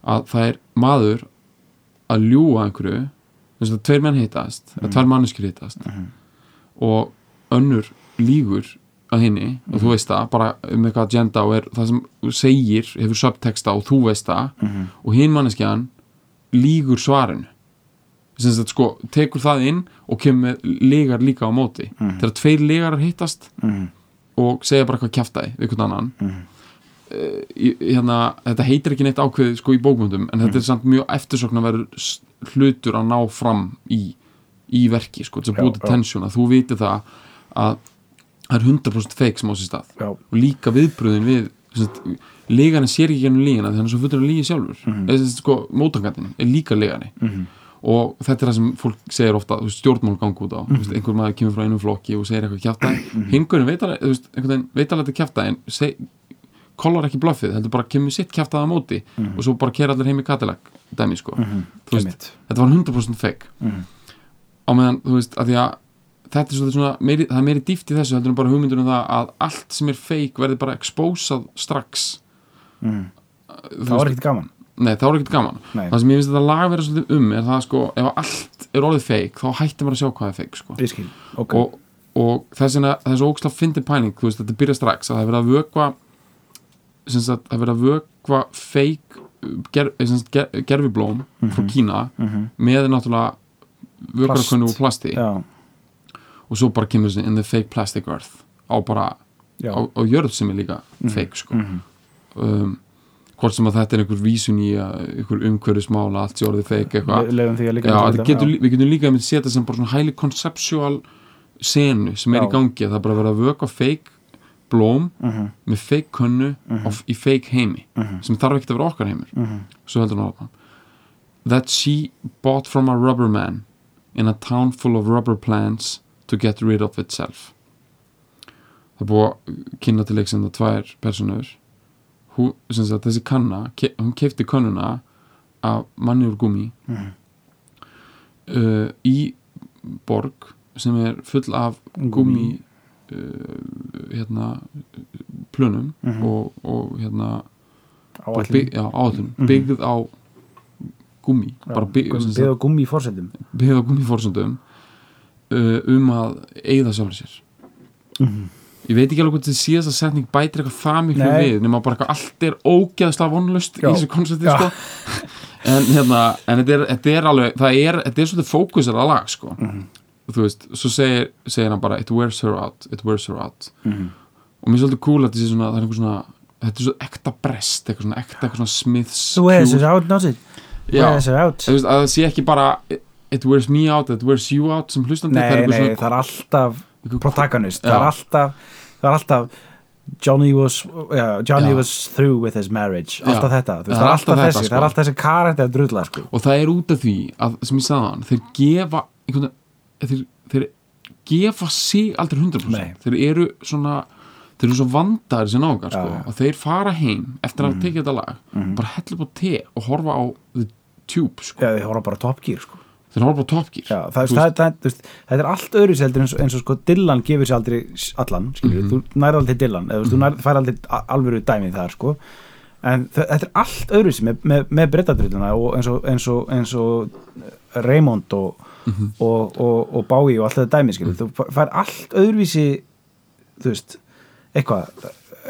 að það er maður að ljúga einhverju veist að tveir menn hittast eða tvær manneskjur hittast Mhm. og önnur lígur að hinni og þú veist það bara um eitthvað agenda og er það sem segir hefur subtexta og þú veist það Mhm. og hinn manneskjan lígur svarinu sem sagt sko tekur það inn og kemur legar líka á móti Mhm. þegar tveir legar hittast Mhm. og segja bara eitthvað kjaftaði við einhvern annan Mhm. uh, hérna, þetta heitir ekki neitt ákveðið sko í bókmyndum en þetta er samt mjög eftirsokna verður hlutur að ná fram í, í verki sko, þess að já. tensjón að þú viti það að það er 100% fake sem á sér stað Já, og líka viðbröðin við legarinn sér ekki gennum þegar hann er svo fullur að lígi sjálfur mm Mhm. -hmm. sko, mótangandinn er líka legari Mhm. og þetta er það sem fólk segir ofta stjórnmál gangi út á mm Mhm. einhver maður kemur frá einu flokki og segir eitthvað kjafta hingurinn veit alveg, alveg þetta kjafta en kollar ekki bluffið, heldur bara kemur sitt kjaftaða á móti og svo bara kera allir heim í Cadillac dæmi sko, Mhm. þetta var 100% fake Mhm. á meðan, þú veist, að því að þetta er svona, meiri, það er meiri dýft í þessu heldur en bara hugmyndur um það að allt sem er fake verði bara exposað strax. Mhm. Þú það var ekkert gaman. Nei, það var ekkert gaman. Nei. það sem ég finnst þetta lag vera svolítið um er það sko, ef allt er orðið fake þá hættir maður að sjá hvað er fake sko. ég skil, ok. Og, og þess vegna það er svo ógslag fyndið pæling, þú veist, þetta byrja strax að það er verið að vökva sagt, það er verið að vökva fake ger, ger, gerfiblóm frá Kína Mhm. með náttúrulega vökvarkunnu og plasti. Já, og svo bara kemur þessi in the fake plastic earth á bara, já á, á jörð sem er líka fake sko Mhm. um, hvort sem að þetta er einhver vísun í að einhver umhverfismála, allt sé orðið fake eitthvað við getum líka að setja sem bara svona highly conceptual senu sem er Já. í gangi það er bara að vera að vöka fake blóm Mhm. með fake könnu Mhm. og í fake heimi Mhm. sem þarf ekki að vera okkar heimur Mhm. svo heldur hann áfram that she bought from a rubber man in a town full of rubber plants to get rid of itself. Það búið að kynna til leiksenda tvær personur hún, sagt, þessi kanna hún keipti könnuna af manni úr gummi. Mhm. uh, í borg sem er full af gummi. Uh, hérna plönum Mhm. og, og hérna áætlun. bygg, áallun, Mhm. byggð á gummi. Bara bygg, sem beð sagt, og gummi í fórsendum byggð á gummiforsöndum uh, um að eigða sjálfur sér Mhm. ég veit ekki alveg hvort þið síðast að setning bætir eitthvað það miklu við nema bara eitthvað allt er ógeðslega vonlust í þessu koncepti Já. sko. en hérna en þetta er, þetta er alveg, það er þetta er svolítið fókusar að lag sko. Mhm. þú veist, svo segir, segir hann bara it wears her out, it wears her out Mhm. og mér er svolítið cool að þetta sé svona það er einhver svona, þetta er svo ekta brest eitthvað svona ekta, eitthvað svona Smiths Cure. her out, not it. Wears her out það sé ekki bara it wears me out, it wears you out sem hlustandi Nei, það nei, það er alltaf protagonist, það er alltaf það er alltaf Johnny was, yeah, Johnny was through with his marriage alltaf þetta, Það það er alltaf alltaf þessi sko. það er alltaf þessi karakter drulla sko. og það er út af því að, sem ég sagði hann, þeir gefa veginn þeir, þeir gefa sig aldrei 100% Nei. þeir eru svona þeir eru svo vandaðir sem nágar sko, já. og þeir fara heim eftir að hafa tekið þetta lag Mhm. bara hella upp á te og horfa á the tube sko. Já, þið horfa bara á Top Gear sko. Þeir horfa á Top Gear. Já, það, Þú það, það, það, það er allt öðru seldur eins, eins og sko Dylan gefur sér aldrei allan, skilur, Mhm. þú nærði aldrei Dylan eða þú veist, þú fær aldrei alvöru dæmið þar sko, en þetta er allt öðru sem með, með, með brettadrilluna og eins eins eins og Raymond og, Mhm. og, og, og Bowie og allt þetta dæmið, skilur, þú fær allt öðruvísi þú veist, eitthvað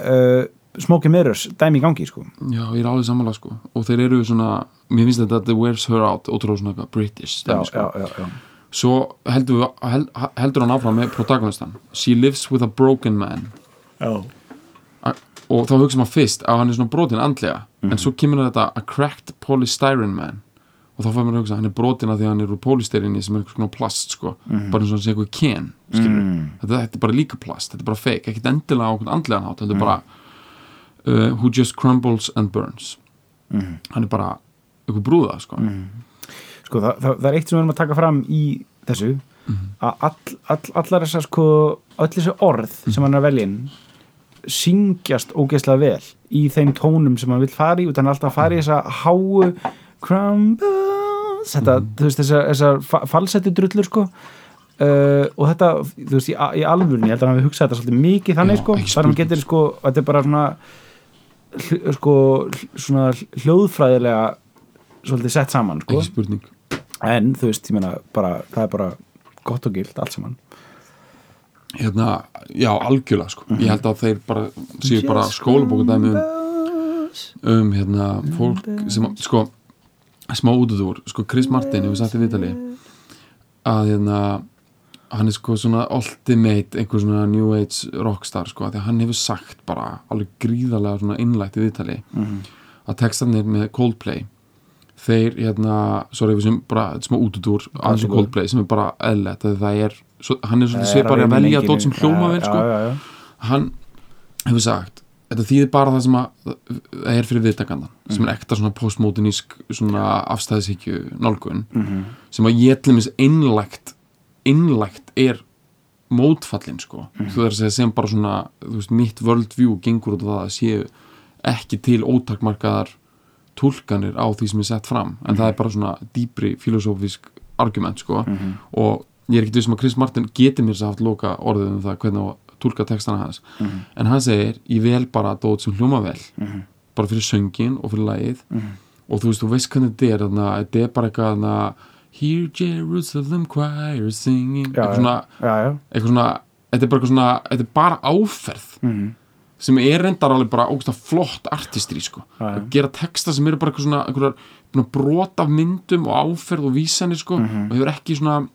uh, Smoky Mirrors dæmi í gangi, sko Já, ég er alveg sammála sko og þeir eru svona, mér finnst þetta The Wears Her Out ótrúlega svona eitthvað British já, dæmi, sko. já, já, já. svo heldur, við, held, heldur hann áfram með protagonistan She lives with a broken man já. Og þá hugsa maður fyrst að hann er svona brotin andlega Mhm. en svo kemur þetta a cracked polystyrene man og þá fær maður að hugsa að hann er brotin að því að hann er úr polystyrini sem er svona plast sko bara eins og hann sé eitthvað ken Mm. þetta, þetta er bara líka plast, þetta er bara fake ekkert endilega á okkur andlegan hátt þetta er bara uh, who just crumbles and burns. Mhm. hann er bara eitthvað brúða sko. Sko það, það, það er eitt sem við erum að taka fram í þessu Mhm. að all, all, allar þessar sko öll þessi orð sem hann er að velja inn syngjast ógeðslega vel í þeim tónum sem hann vil fara í er alltaf að fara í þessa háu crumbles þetta, Mhm. þú veist, þessar, þessar fa- falsetti drullur sko. Uh, og þetta, þú veist, í, í alvörni ég held að hann við hugsa þetta svolítið mikið þannig Já, sko, þar hann getur sko þetta er bara svona sko, svona hljóðfræðilega svolítið sett saman sko. En þú veist, ég meina, bara, það er bara gott og gilt allt saman. Hérna, já, algjörlega sko. Mhm. ég held að þeir bara séu bara skólabókudæmi um, um hérna, fólk sem, sko smá útudur, sko Chris Martin hefur sagt í Vitali að hérna hann er sko svona ultimate einhver svona new age rockstar sko, því að hann hefur sagt bara alveg gríðarlega svona innlægt í Vitali Mhm. að textarnir með Coldplay þeir hérna, sorry við sem bara smá útudur er aðeins og. Coldplay sem er bara eðlilegt að það er, svo, hann er svona svipar að velja engin- dót sem hljóma vel sko já, já, já. hann hefur sagt þetta þýðir bara það sem að það er fyrir viðtakandan, sem er ekta svona postmodernísk svona afstæðishyggju nálgun, Mhm. sem að ég til dæmis einlægt einlægt er mótfallin sko, þú þarf að segja sem bara svona veist, mitt worldview gengur út á það að séu ekki til ótakmarkaðar túlkanir á því sem er sett fram en það er bara svona dýpri filosófisk argument sko Mhm. og ég er ekki vissum að Chris Martin geti mér haft loka orðið um það hvernig að túlka textana hans Mhm. en hann segir, ég vel bara dót sem hljóma vel Mhm. bara fyrir söngin og fyrir lagið Mhm. og þú veist, þú veist hvernig þetta er þetta er bara eitthvað Hear Jerusalem choir singing Já, eitthvað svona, já, já. eitthvað svona þetta er bara svona, þetta er bara áferð Mhm. sem er reyndar alveg bara ógst flott artistri sko, að gera texta sem eru bara eitthvað svona, brot af myndum og áferð og vísanir sko Mhm. og hefur ekki svona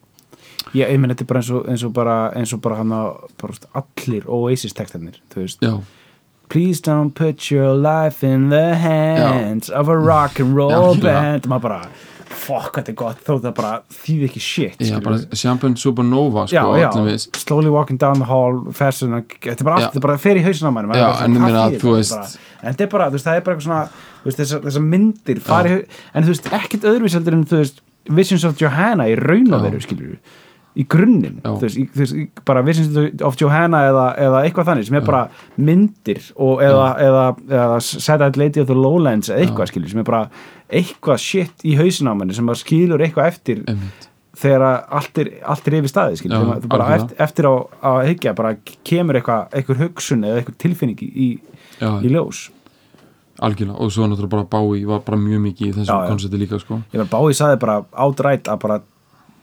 Já, ég minn, þetta er bara eins og, eins og bara, bara hann að, allir Oasis textarnir, þú veist já, Please don't put your life in the hands of a rock and roll Já, algjörlega. band maður bara, fuck, þetta er gott þó það bara þýði ekki shit já bara Champagne Supernova sko, já, já, við. Slowly walking down the hall a- þetta er bara allt, þetta bara fer í hausin á er Já, en meina að þú veist- en þetta er bara, þú veist, það er bara eitthvað svona veist, þessar, þessar myndir fari, en þú veist, ekkert öðruvís heldur en þú veist, Visions of Johanna í raun og veru, skilur í grunninn, Já. bara Visions of Johanna eða, eða eitthvað þannig sem er bara myndir og eða, eða, eða Sad-Eyed Lady of the Lowlands eða eitthvað, skilur, sem er bara eitthvað shit í hausin á manni sem skilur eitthvað eftir einmitt, þegar allt er, allt er yfir staði skilur, Já, bara eftir, eftir á að hyggja bara kemur eitthvað, eitthvað hugsun eða eitthvað tilfinning í, í, já, ljós. Algjörlega og svo náttúrulega bara Bái var bara mjög mikið í þessu Já, já. koncepti líka sko. Ég var báði saði bara átrætt að bara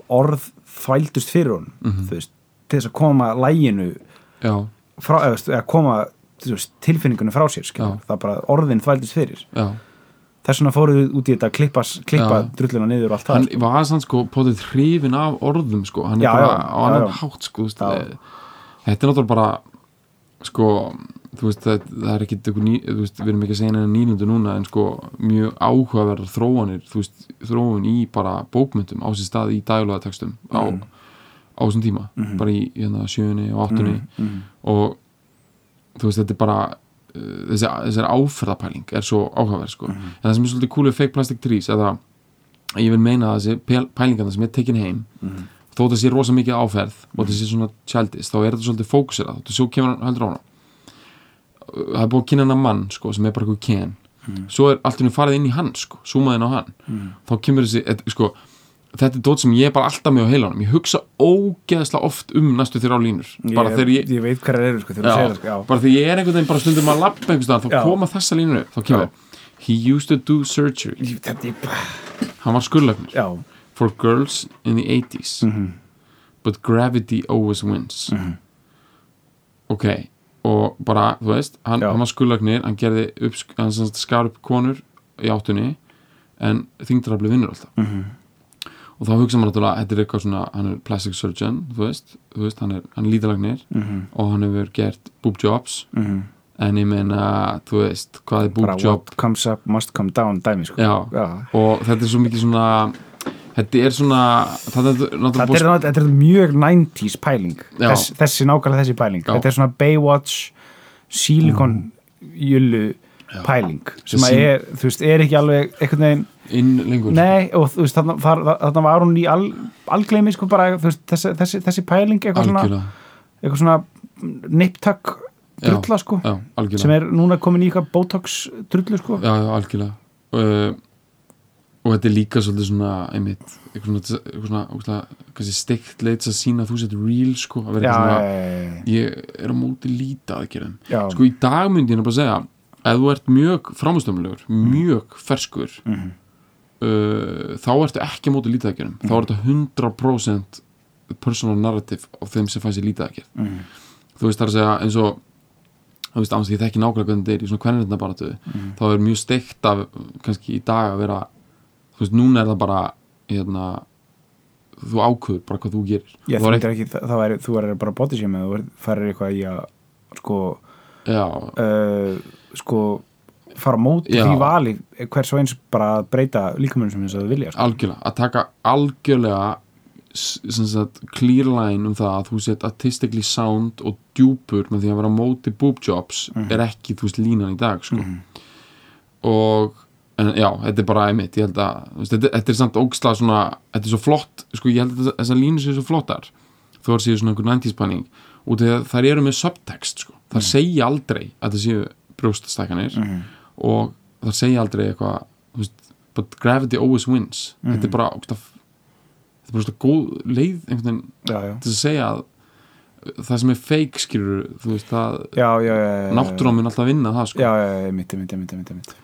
orð þvældust fyrir hún Mhm. þú veist, til þess að koma læginu frá, eða, koma veist, tilfinningunni frá sér það er bara orðin þvældust fyrir. Já. Þess vegna fóruð út í þetta að klippa, klippa Já. drulluna niður og allt það hann sko. var sann sko potið hrifin af orðum sko, hann er Já, bara já, á annan já, hátt sko, þetta er náttúrulega bara sko, þú veist það, það er ekkit ný, þú veist, við erum ekki að segja neina nýlundu núna en sko mjög áhugaverðar þróanir, þú veist, þróun í bara bókmyndum á sér stað í daglugatextum á, á þessum tíma bara í hérna, sjöunni og áttunni. Mm, og þú veist, þetta er bara uh, þessi, þessi áferðapæling er svo áhugaverð sko. en það sem er svolítið cool við fake plastic trees er að ég vil meina að þessi pælingarna sem er tekin heim þó þetta sé rosa mikið áferð og þetta sé svona childish, þá er þetta svolítið fókusirað og svo kemur hann heldur á hana það er búið að kynna hana mann sko, sem er bara eitthvað ken. Svo er allt henni farið inn í hann sko, súmaðin á hann. Þá kemur þessi, et, sko, þetta er dót sem ég er bara alltaf með á heilanum. Ég hugsa ógeðslega oft um næstu þér á línur bara þegar ég, ég veit hvað það eru sko, þegar þú segir það sko, já. bara þegar ég er einhvern veginn bara stundum að lappa einhvers staðar, þá Já. koma þessa línur upp, þá kemur he used to do surgery, er hann var skurðlæknir. Já, for girls in the 80s but gravity always wins. Ok og bara, þú veist, hann, hann var skurðlæknir hann gerði upp, hann skar upp konur í áttunni en þingdrafli vinnur alltaf. Og þá hugsa maður náttúrulega, þetta er eitthvað svona hann er plastic surgeon, þú veist, þú veist hann er, er lítalæknir og hann hefur gert boob jobs. En ég meina, þú veist, hvað er boob bara job? what comes up must come down dæmi sko. Já. já. og þetta er svo mikið svona þetta er svona þetta er Þetta er, þetta er mjög 90s pæling. Þess, þessi nákvæmlega þessi pæling. Já. þetta er svona Baywatch silikon jölu pæling sem að er, þú veist, er ekki alveg einhvern veginn, inn lengur. Nei, og þú veist þarna, þar, þarna var hún í al, algleimi sko bara, þú veist, þessi, þessi, þessi pæling eitthvað svona, eitthvað svona niptak drulla sko já, sem er núna komin í eitthvað botox drullu sko. Já, já, algjörlega. Uh, og þetta er líka svolítið svona einmitt, eitthvað svona, svona, steikt leitt að sína að þú sett real sko, að vera eitthvað svona já, ég er á móti líta aðgerðum. Sko í dag myndi ég bara að segja ef þú ert mjög framstömmulegur mjög ferskur Mhm. uh, þá ertu ekki á móti lítið aðgerðum. Þá er þetta 100% personal narrative á þeim sem fæ sér lítið aðgerð. Mhm. þú veist það er að segja eins og þú veist, ánst ég þekki nákvæmlega hvernig þetta er í svona hvernig baratu Mhm. þá er mjög steikt af kannski í dag að vera þú veist, núna er það bara hérna þú ákvöður bara hvað þú gerir Já, þú er ekki, það, það væri, þú verður bara shame eða þú farir eitthvað í að sko, uh, sko fara á móti því vali hvers og eins bara að breyta líkamunum sem þess að þú vilja sko. algjörlega, að taka algjörlega sem line um það að þú set artistically sound og djúpur með því að vera á móti boob jobs Mhm. er ekki, þú veist, línan í dag sko. og en, já, þetta er bara einmitt, ég held að veist, þetta, þetta er samt ógslag svona þetta er svo flott, sko, ég held að þessar línu séu svo flottar þó er séu svona einhver 90s panning út af því að þær eru með subtext sko. þar segja aldrei að það séu brjóststækanir og þar segja aldrei eitthvað þú veist, but gravity always wins. Þetta er bara ógslag þetta er bara svona góð leið einhvern veginn til að segja að það sem er fake skilur þú veist já, náttúran mun alltaf vinna það sko. Já, já, já, mitt, mitt, mitt, mitt, mitt.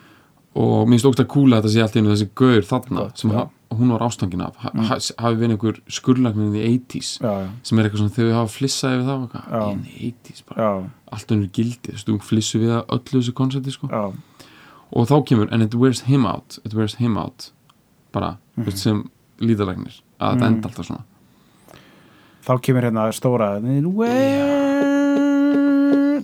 Og mér finnst ógst að kúla þetta sé allt í einu þessi gaur þarna sem já. ha, hún var ástangin af. Ha, ha, hafi verið einhver skurlæknin í 80s já, já, sem er eitthvað svona þegar við hafa flissað yfir það the 80s bara, já, allt önnur gildi þú veist, þú flissu við að öllu þessu koncepti sko. já, og þá kemur, and it wears him out it wears him out bara, Mhm. þú veist, sem líðalagnir að þetta enda alltaf svona. Þá kemur hérna stóra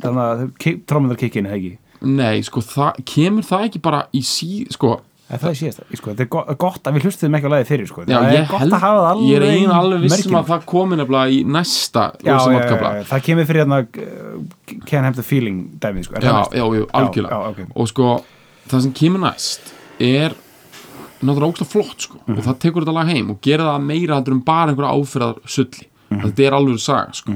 þannig að trómundar kikkin eða ekki nei, sko, það, kemur það ekki bara í sí, sko, það er síðast, sko, þetta er go- gott að við hlustuðum ekki á lagið fyrir sko. já, það er gott held að hafa það alveg ég er einu alveg vissum að það komi nefnilega í næsta já, já, það kemur fyrir hérna uh, Can't Have the Feeling dæmið sko. Já, já, já, algjörlega já, ok. og sko, það sem kemur næst er náttúrulega ógslag flott sko. Mhm. og það tekur þetta lag heim og gerir það meira heldur en bara einhverja áfyrðar sulli Mhm. þetta er alveg saga sko.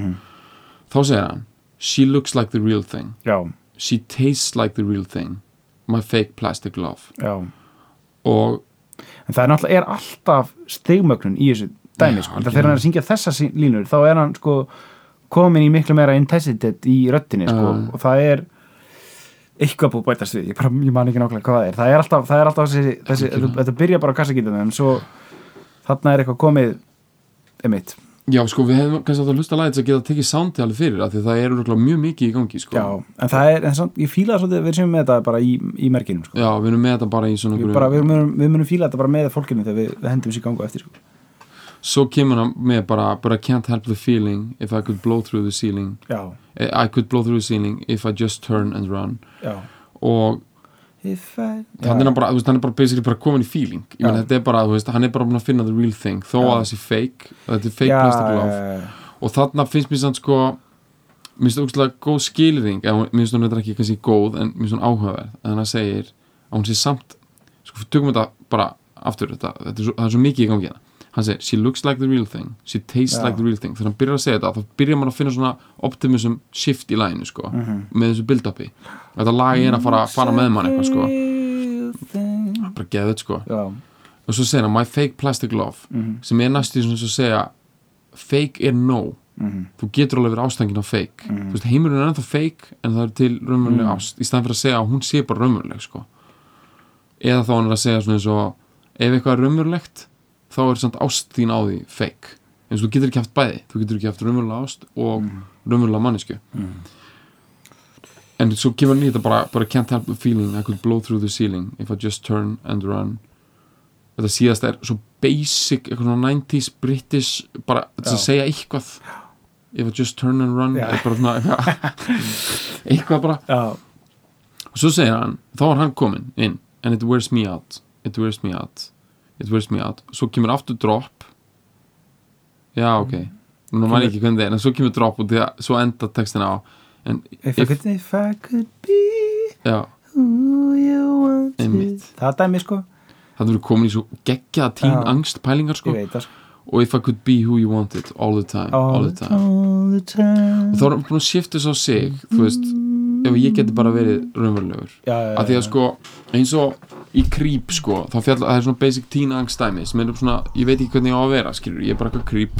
þá segir hann she looks like the real thing já, she tastes like the real thing. My fake plastic love. Já. Og en það er náttúrulega er alltaf stigmögnun í þessu dæmi Já, sko. þegar hann er að syngja þessa línur þá er hann sko komin í miklu meira intensitet í röttinni sko. Já. og það er eitthvað búið bætast við. Ég, bara, ég man ekki nákvæmlega hvað það er. Það er alltaf, það er alltaf þessi, þessi þetta, byrja bara á kassagítunum en svo þarna er eitthvað komið emitt já, sko, við hefum kannski átt að hlusta lagið til að geta tekið soundið alveg fyrir af því það er örugglega mjög mikið í gangi sko. já, en það er, en samt, ég fíla það svolítið að við séum með þetta bara í, í merkinum sko. Já, við erum með þetta bara í svona við, bara, við, munum, við munum fíla þetta bara með fólkinu þegar við, við hendum sér gangu eftir sko. svo kemur hann með bara I can't help the feeling if I could blow through the ceiling já, Eh, I could blow through the ceiling if I just turn and run já og hann er, bara, veist, hann er bara basically bara komin í feeling. Já. þetta er bara, veist, hann er bara að finna the real thing. Þó Já. að það sé fake, þetta er fake já, plastic love. já, og þarna finnst mér sann sko mér finnst það ógstlega góð hún- mér finnst hún þetta ekki kannski góð en mér finnst hún áhugaverð. En hann segir að hún sé samt sko, tökum þetta bara aftur þetta, þetta er svo, það er svo mikið í gangi hérna hann segir, she looks like the real thing. She tastes Já. like the real thing. Þegar hann byrjar að segja þetta þá byrjar maður að finna svona optimism shift í læginu sko, Mhm. með þessu build-upi. Þetta lag er að fara, fara með mann eitthvað sko, bara geða þetta sko. Já, og svo segir hann, my fake plastic love mhm, sem er næstu svona svo að segja fake er no. Mhm, þú getur alveg verið ástængin á fake. Mhm. þú veist, heimurinn er ennþá fake en það er til raunveruleg Mhm. ást í staðan fyrir að segja að hún sé bara raunveruleg sko. eða þá hann er að segja svona eins og ef eitthvað er raunverulegt þá er samt ást þín á því fake. Eins og þú getur ekki haft bæði. Þú getur ekki haft raunverulega ást og Mhm. raunverulega mannesku mhm. en svo kemur nýtt bara, bara can't help the feeling I could blow through the ceiling if I just turn and run. Þetta síðast er svo basic eitthvað svona 90s British bara þess að segja eitthvað. If I just turn and run er bara svona eitthvað, eitthvað bara. Já, og svo segir hann, þá er hann komin inn and it wears me out. It wears me out, it wears me out. Svo kemur aftur drop. Já ok. Nú man ég ekki hvernig það er, en svo kemur drop og það, svo enda textin á. En if, I could, if I could be já, who you want to Einmitt. Það er dæmi sko, það verður komin í svo geggjaða tín Já. angst pælingar ég sko veit það sko. Og if I could be who you wanted all the time all, the time. all the time. Og þá er hann búin að shifta svo sig þú veist, ef ég geti bara verið raunverulegur. Já, já, að því að sko eins og í creep sko þá fjall, það er svona basic teen angst dæmi sem er svona, ég veit ekki hvernig ég á að vera skilur, ég er bara eitthvað creep.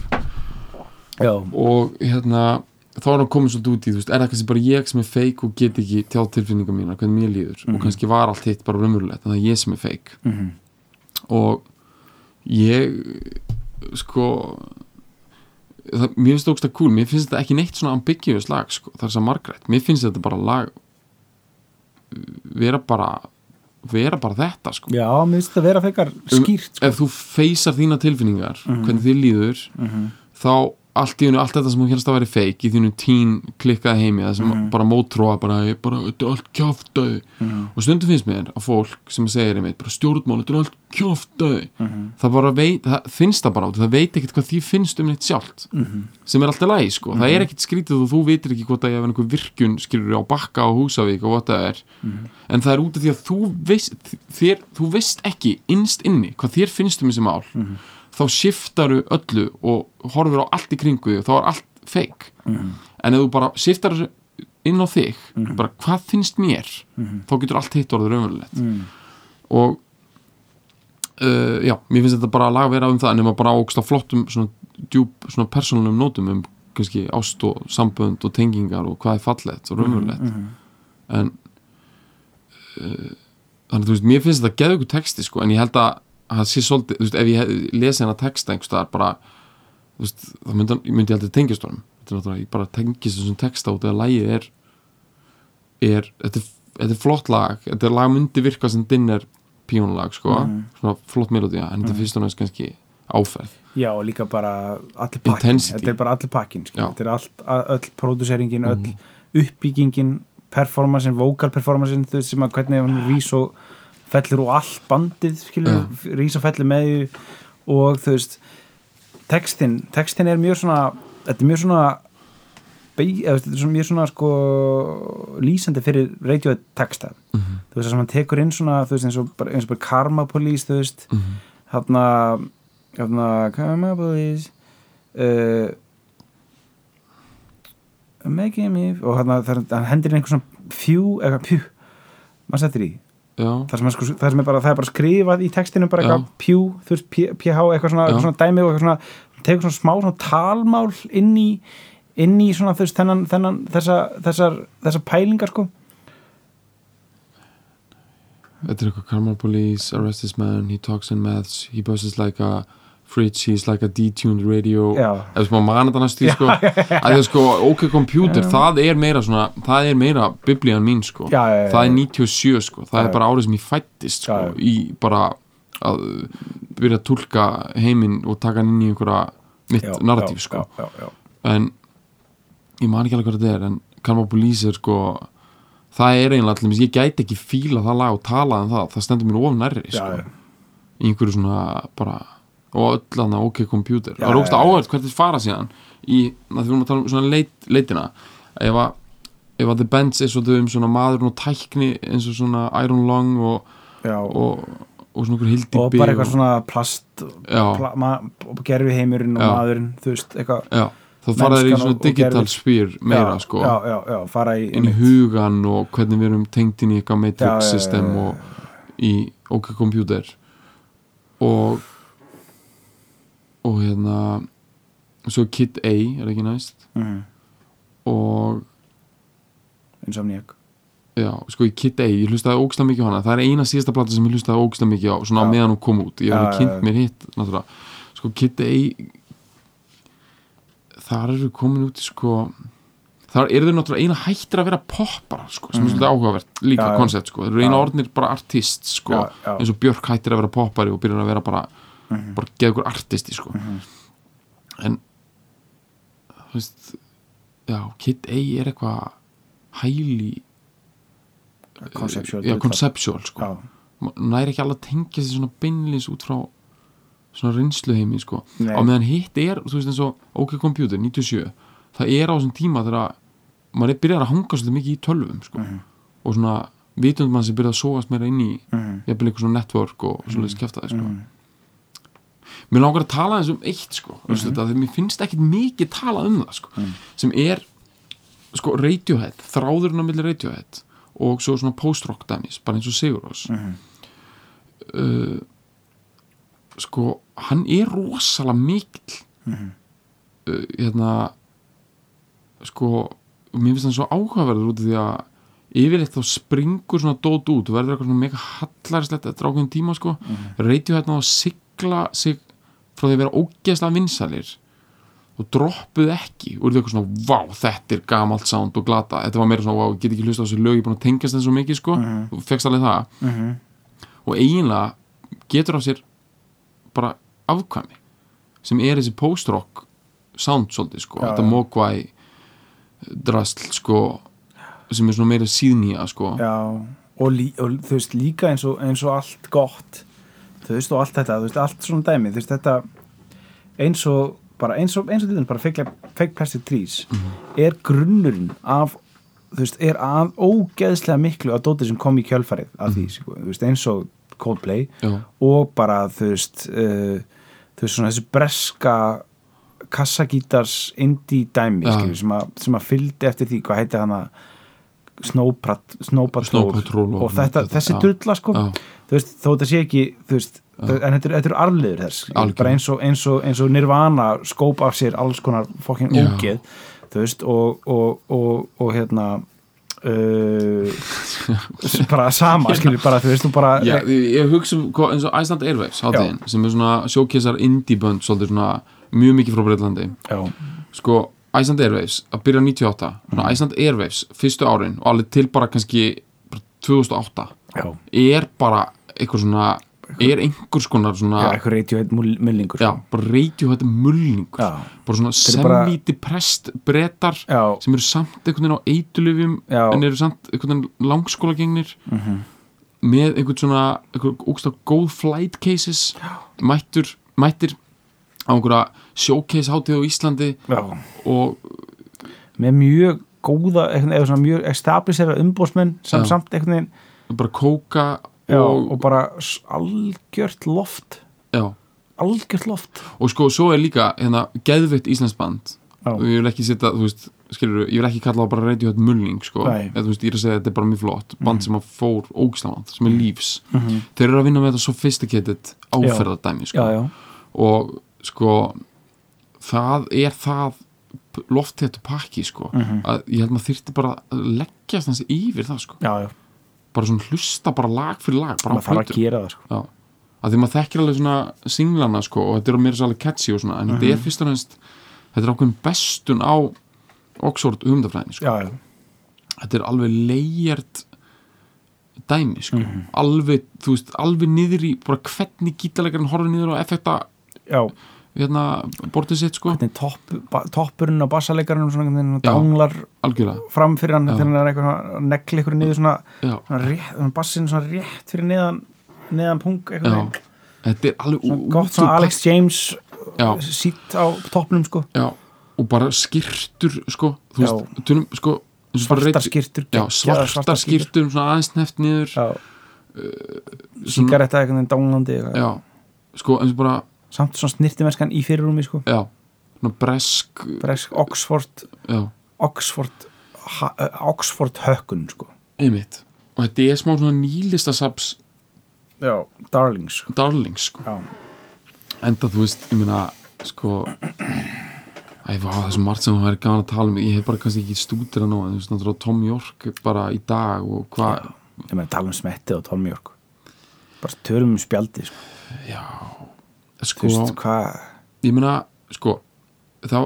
Já, og hérna þá er hann komin svolítið út í, þú veist, er það kannski bara ég sem er fake og get ekki tjáð tilfinningar mína hvernig mér líður? Mhm. og kannski var allt hitt bara raunverulegt það er ég sem er fake. Mhm, og ég sko það, mér finnst það ógst að cool mér finnst þetta ekki neitt svona ambiguous lag sko, það er svo margrætt, mér finnst þetta bara lag vera bara vera bara þetta sko já, mér finnst þetta að vera fekar skýrt sko. ef þú feysar þína tilfinningar Mhm. hvernig þið líður Mhm, þá allt í hennu, allt þetta sem þú helst að vera fake í þínu tín klikkaði heimi það sem Mhm. bara mótróa bara, bara, þetta er allt kjáftæði mhm, og stundum finnst mér að fólk sem segir einmitt, bara stjórnmál, þetta er allt kjáftæði mhm, það bara veit, það finnst það bara út það veit ekkert hvað því finnst um neitt sjálft mhm, sem er alltaf lægi sko, það er ekkert skrítið og þú veitir ekki hvort að ég hef einhver virkjun skilur á Bakka og Húsavík og what það er mhm. en það er út af því að þú veist þér, þú veist Mhm. þá shiftaru öllu og horfir á allt í kringu þig og þá er allt fake Mhm. en ef þú bara shiftar inn á þig Mhm. bara hvað finnst mér Mhm. þá getur allt hitt orðið raunverulegt Mhm. og uh, já, mér finnst þetta bara að laga vera um það en ef maður bara ákst á flottum svona djúb, svona persónulegum nótum um kannski ást og sambönd og tengingar og hvað er fallegt og raunverulegt Mhm. en uh, þannig að þú veist, mér finnst þetta geðu ykkur texti sko, en ég held að það sé svolítið, þú veist, ef ég lesi hennar texta einhvers staðar bara þú veist, þá myndi, myndi ég aldrei tengjast honum þetta er náttúrulega, ég bara tengjast þessum texta út eða lægið er er, þetta er, þetta er flott lag þetta er lag myndi virka sem dinner píónulag, sko, Mhm. svona flott melodía en þetta er fyrst og næst kannski áferð Já, og líka bara allir pakkin. Þetta er bara allir pakkin skilur. Já. Þetta er allt, öll pródúseringin, öll uppbyggingin performansin, vocal performansin þú veist sem að hvernig hann rís og fellur og allt bandið skilur, rís og fellur með og þú veist textin, textin er mjög svona þetta er mjög svona eða, þetta er mjög svona sko lýsandi fyrir radioið texta. Mm þú veist það sem hann tekur inn svona veist eins og bara, eins og bara Karma Police þú veist -hmm. hérna hérna Karma Police uh, Making me og hann hendir inn einhver svona pjú, eitthvað pjú maður settir í það sem, sko, sem er bara, það er bara skrifað í textinu bara eitthvað pjú, þú veist, ph eitthvað svona, eitthvað svona dæmi og eitthvað svona tegur svona smá svona talmál inn í inn í svona þú veist þennan, þennan þessa, þessar, þessar pælingar sko. Þetta er eitthvað Karma Police, arrest this man he talks in maths, he buzzes like a fridge, he's like a detuned radio. Ef sem að manna þetta næstu í sko. að það sko, ok computer, það er meira svona, það er meira biblían mín sko, Já, já, já, það er já. 97 sko, það er bara árið sem ég fættist sko, í bara að byrja að tólka heiminn og taka hann inn í einhverja mitt já, sko, en ég man ekki alveg hvað þetta er, en Karma Police er sko það er eiginlega allir, ég gæti ekki fíla það lag og tala um það, það stendur mér of nærri Já, sko, í einhverju svona bara og öll annað ok computer það er ógst já. áhægt hvert þið fara síðan í, að því við erum að tala um svona leit, leitina ef að ef að The Bends er svolítið um svona maðurinn og tækni eins og svona Iron Lung og, og, og svona okkur hildi og bara eitthvað svona plast pla, gerfi heimurinn og Já. maðurinn þú veist, eitthvað já, þá fara þeir í svona digital sphere meira já, sko já, fara í inn í hugan og hvernig við erum tengt inn í eitthvað matrix system og í OK Computer og og hérna svo Kid A er ekki næst. Mm, og Insomniac. Já, sko Kid A, ég hlustaði ógstlega mikið á hana. Það er eina síðasta plata sem ég hlustaði ógstlega mikið á svona Já. meðan hún kom út, ég hef já, kynnt já. mér hitt náttúrulega, sko Kid A þar eru komin út sko þar eru þau náttúrulega eina hættir að vera poppar sko, sem er svolítið áhugavert líka Mhm. Koncept sko, þeir eru eina orðnir bara artist sko, eins og Björk hættir að vera poppari og byrjar að vera bara Mhm. bara geða ykkur artisti sko en þú veist já, Kid A er eitthvað hæli Conceptual já, conceptual sko já, næri ekki alveg að tengja sér svona beinlins út frá svona reynsluheimi sko Nei. á meðan hitt er, þú veist eins og OK Computer 97, það er á þessum tíma þegar maður er byrjar að hanga svolítið mikið í tölvum sko Mhm. og svona vitundum mann sem byrjar að sóast meira inn í Mhm. jafnvel eitthvað svona network og svolítið skeftaði sko Mhm. Mér langar að tala eins um eitt sko mm. -hmm. þetta, mér finnst ekkit mikið tala um það sko sem er sko Radiohead, þráðurinn á milli Radiohead og svo svona post-rock dæmis bara eins og Sigur Rós Mhm. uh, sko hann er rosalega mikill Mhm. uh, hérna sko mér finnst hann svo áhugaverður út af því að yfirleitt þá springur svona dót út og verður eitthvað svona mega hallarslegt eftir ákveðin tíma sko mm Mhm. -hmm. Radiohead náðu að sigla sig frá því að vera ógeðslega vinsalir og droppuð ekki og eru eitthvað svona, vá, þetta er gamalt sound og glata, þetta var meira svona, vá, get ekki hlusta á þessu lög, ég er búin að tengjast þessu mikið sko Mhm. og fegst alveg það Mhm. og eiginlega getur á sér bara afkvæmi sem er þessi post-rock sound svolítið sko, Já, þetta já. mókvæ drasl sko sem er svona meira síðnýja sko Já, og, og þú veist líka eins og, eins og allt gott þú veist og allt þetta, þú veist allt svona dæmi þú veist þetta eins og bara eins og, eins og þess bara fake, fake plastic trees er grunnurinn af þú veist, er að ógeðslega miklu að dótið sem kom í kjölfarið af því, sko, þú veist, eins og Coldplay já, og bara þú veist uh, þú veist svona þessi breska kassagítars indie dæmi Já. skilur, sem, að, sem að fylgdi eftir því hvað heiti hana Snow Snow Patrol og þetta, þetta, þessi já. drulla sko veist, þó þetta sé ekki veist, en þetta er, þetta er arfleður þess. Bara eins og, eins, og, eins og Nirvana skóp af sér alls konar fokkin ógeð þú veist, og, og, og, og hérna uh, bara sama skilur, bara þú veist, bara já ég, hugsa um eins og Iceland Airwaves hátíðin, sem er svona sjókessar indie bönd svolítið svona mjög mikið frá Breitlandi sko Iceland Airwaves að byrja 98 mm. Iceland Airwaves fyrstu árin og alveg til bara kannski bara 2008 já, er bara eitthvað svona er einhvers konar já, svona eitthvað radiohead mullingur já, bara mulningur Já. bara svona semi-depressed brettar Já. sem eru samt einhvern veginn á eitulifjum Já. Mhm. en eru samt einhvern veginn langskólagengnir -hmm. með einhvern svona einhvern ógst góð flight cases mættur, mættir á einhverja showcase hátíð á Íslandi já, og með mjög góða einhvern- eða svona mjög establisera umbósmenn sem Já. samt einhvern veginn bara kóka já, og, og, bara algjört loft. Já, algjört loft. Og sko svo er líka hérna geðvitt Íslandsband Já. og ég vil ekki setja, þú veist, skilur ég vil ekki kalla það bara Radiohead mulning sko. Eða þú veist, ég er að segja að þetta er bara mjög flott band sem að fór ógisland, sem er lífs Mhm. þeir eru að vinna með þetta sophisticated áferðardæmi sko. Já, já, og sko það er það loftið pakki sko Mhm. að ég held maður þyrfti bara að leggjast hans yfir það sko já, já. bara svona hlusta bara lag fyrir lag bara maður þarf að gera það sko. Já, að því maður þekkir alveg svona singlana sko og þetta er meira svo alveg catchy og svona en Mhm. þetta er fyrst og næst þetta er ákveðin bestun á Oxford hugmyndafræðin sko. já, já, þetta er alveg legjert dæmi sko Mhm. alveg, þú veist, alveg niður í bara hvernig gítarleikarinn horfir niður á effekta já hérna, bortið sitt sko. Topp, toppurinn á bassalegarinn svona einhvern veginn Já. danglar algjörlega, fram fyrir hann þegar hann er eitthvað að negli ykkur niður svona, svona rétt, svona bassin svona rétt fyrir neðan neðan pung eitthvað þetta er alveg svona gott svona Alex James Já. sýtt á toppnum sko. Já, og bara skýrtur sko, þú veist, tölum sko og reit- skýrtur já, geggjaðar svartar skýrtur svona aðeins neft niður. Svona, síkaretta eitthvað. En dánlandi sko eins og bara samt svona snirtimennskan í fyrirrúmi sko. já, svona bresk Bresk, Oxford já, Oxford, ha, uh, Oxford hökkun sko. einmitt og þetta er smá svona nýlistasaps já, darlings sko. darlings sko já, enda þú veist, ég meina sko Æ, vá, það er svo margt sem það er gaman að tala um ég hef bara kannski ekki stútir að nóg en þú veist, náttúrulega Tom York bara í dag og hvað ég meina tala um smettið og Tom York bara tölum um spjaldi sko. Sko, veist ég meina, sko þá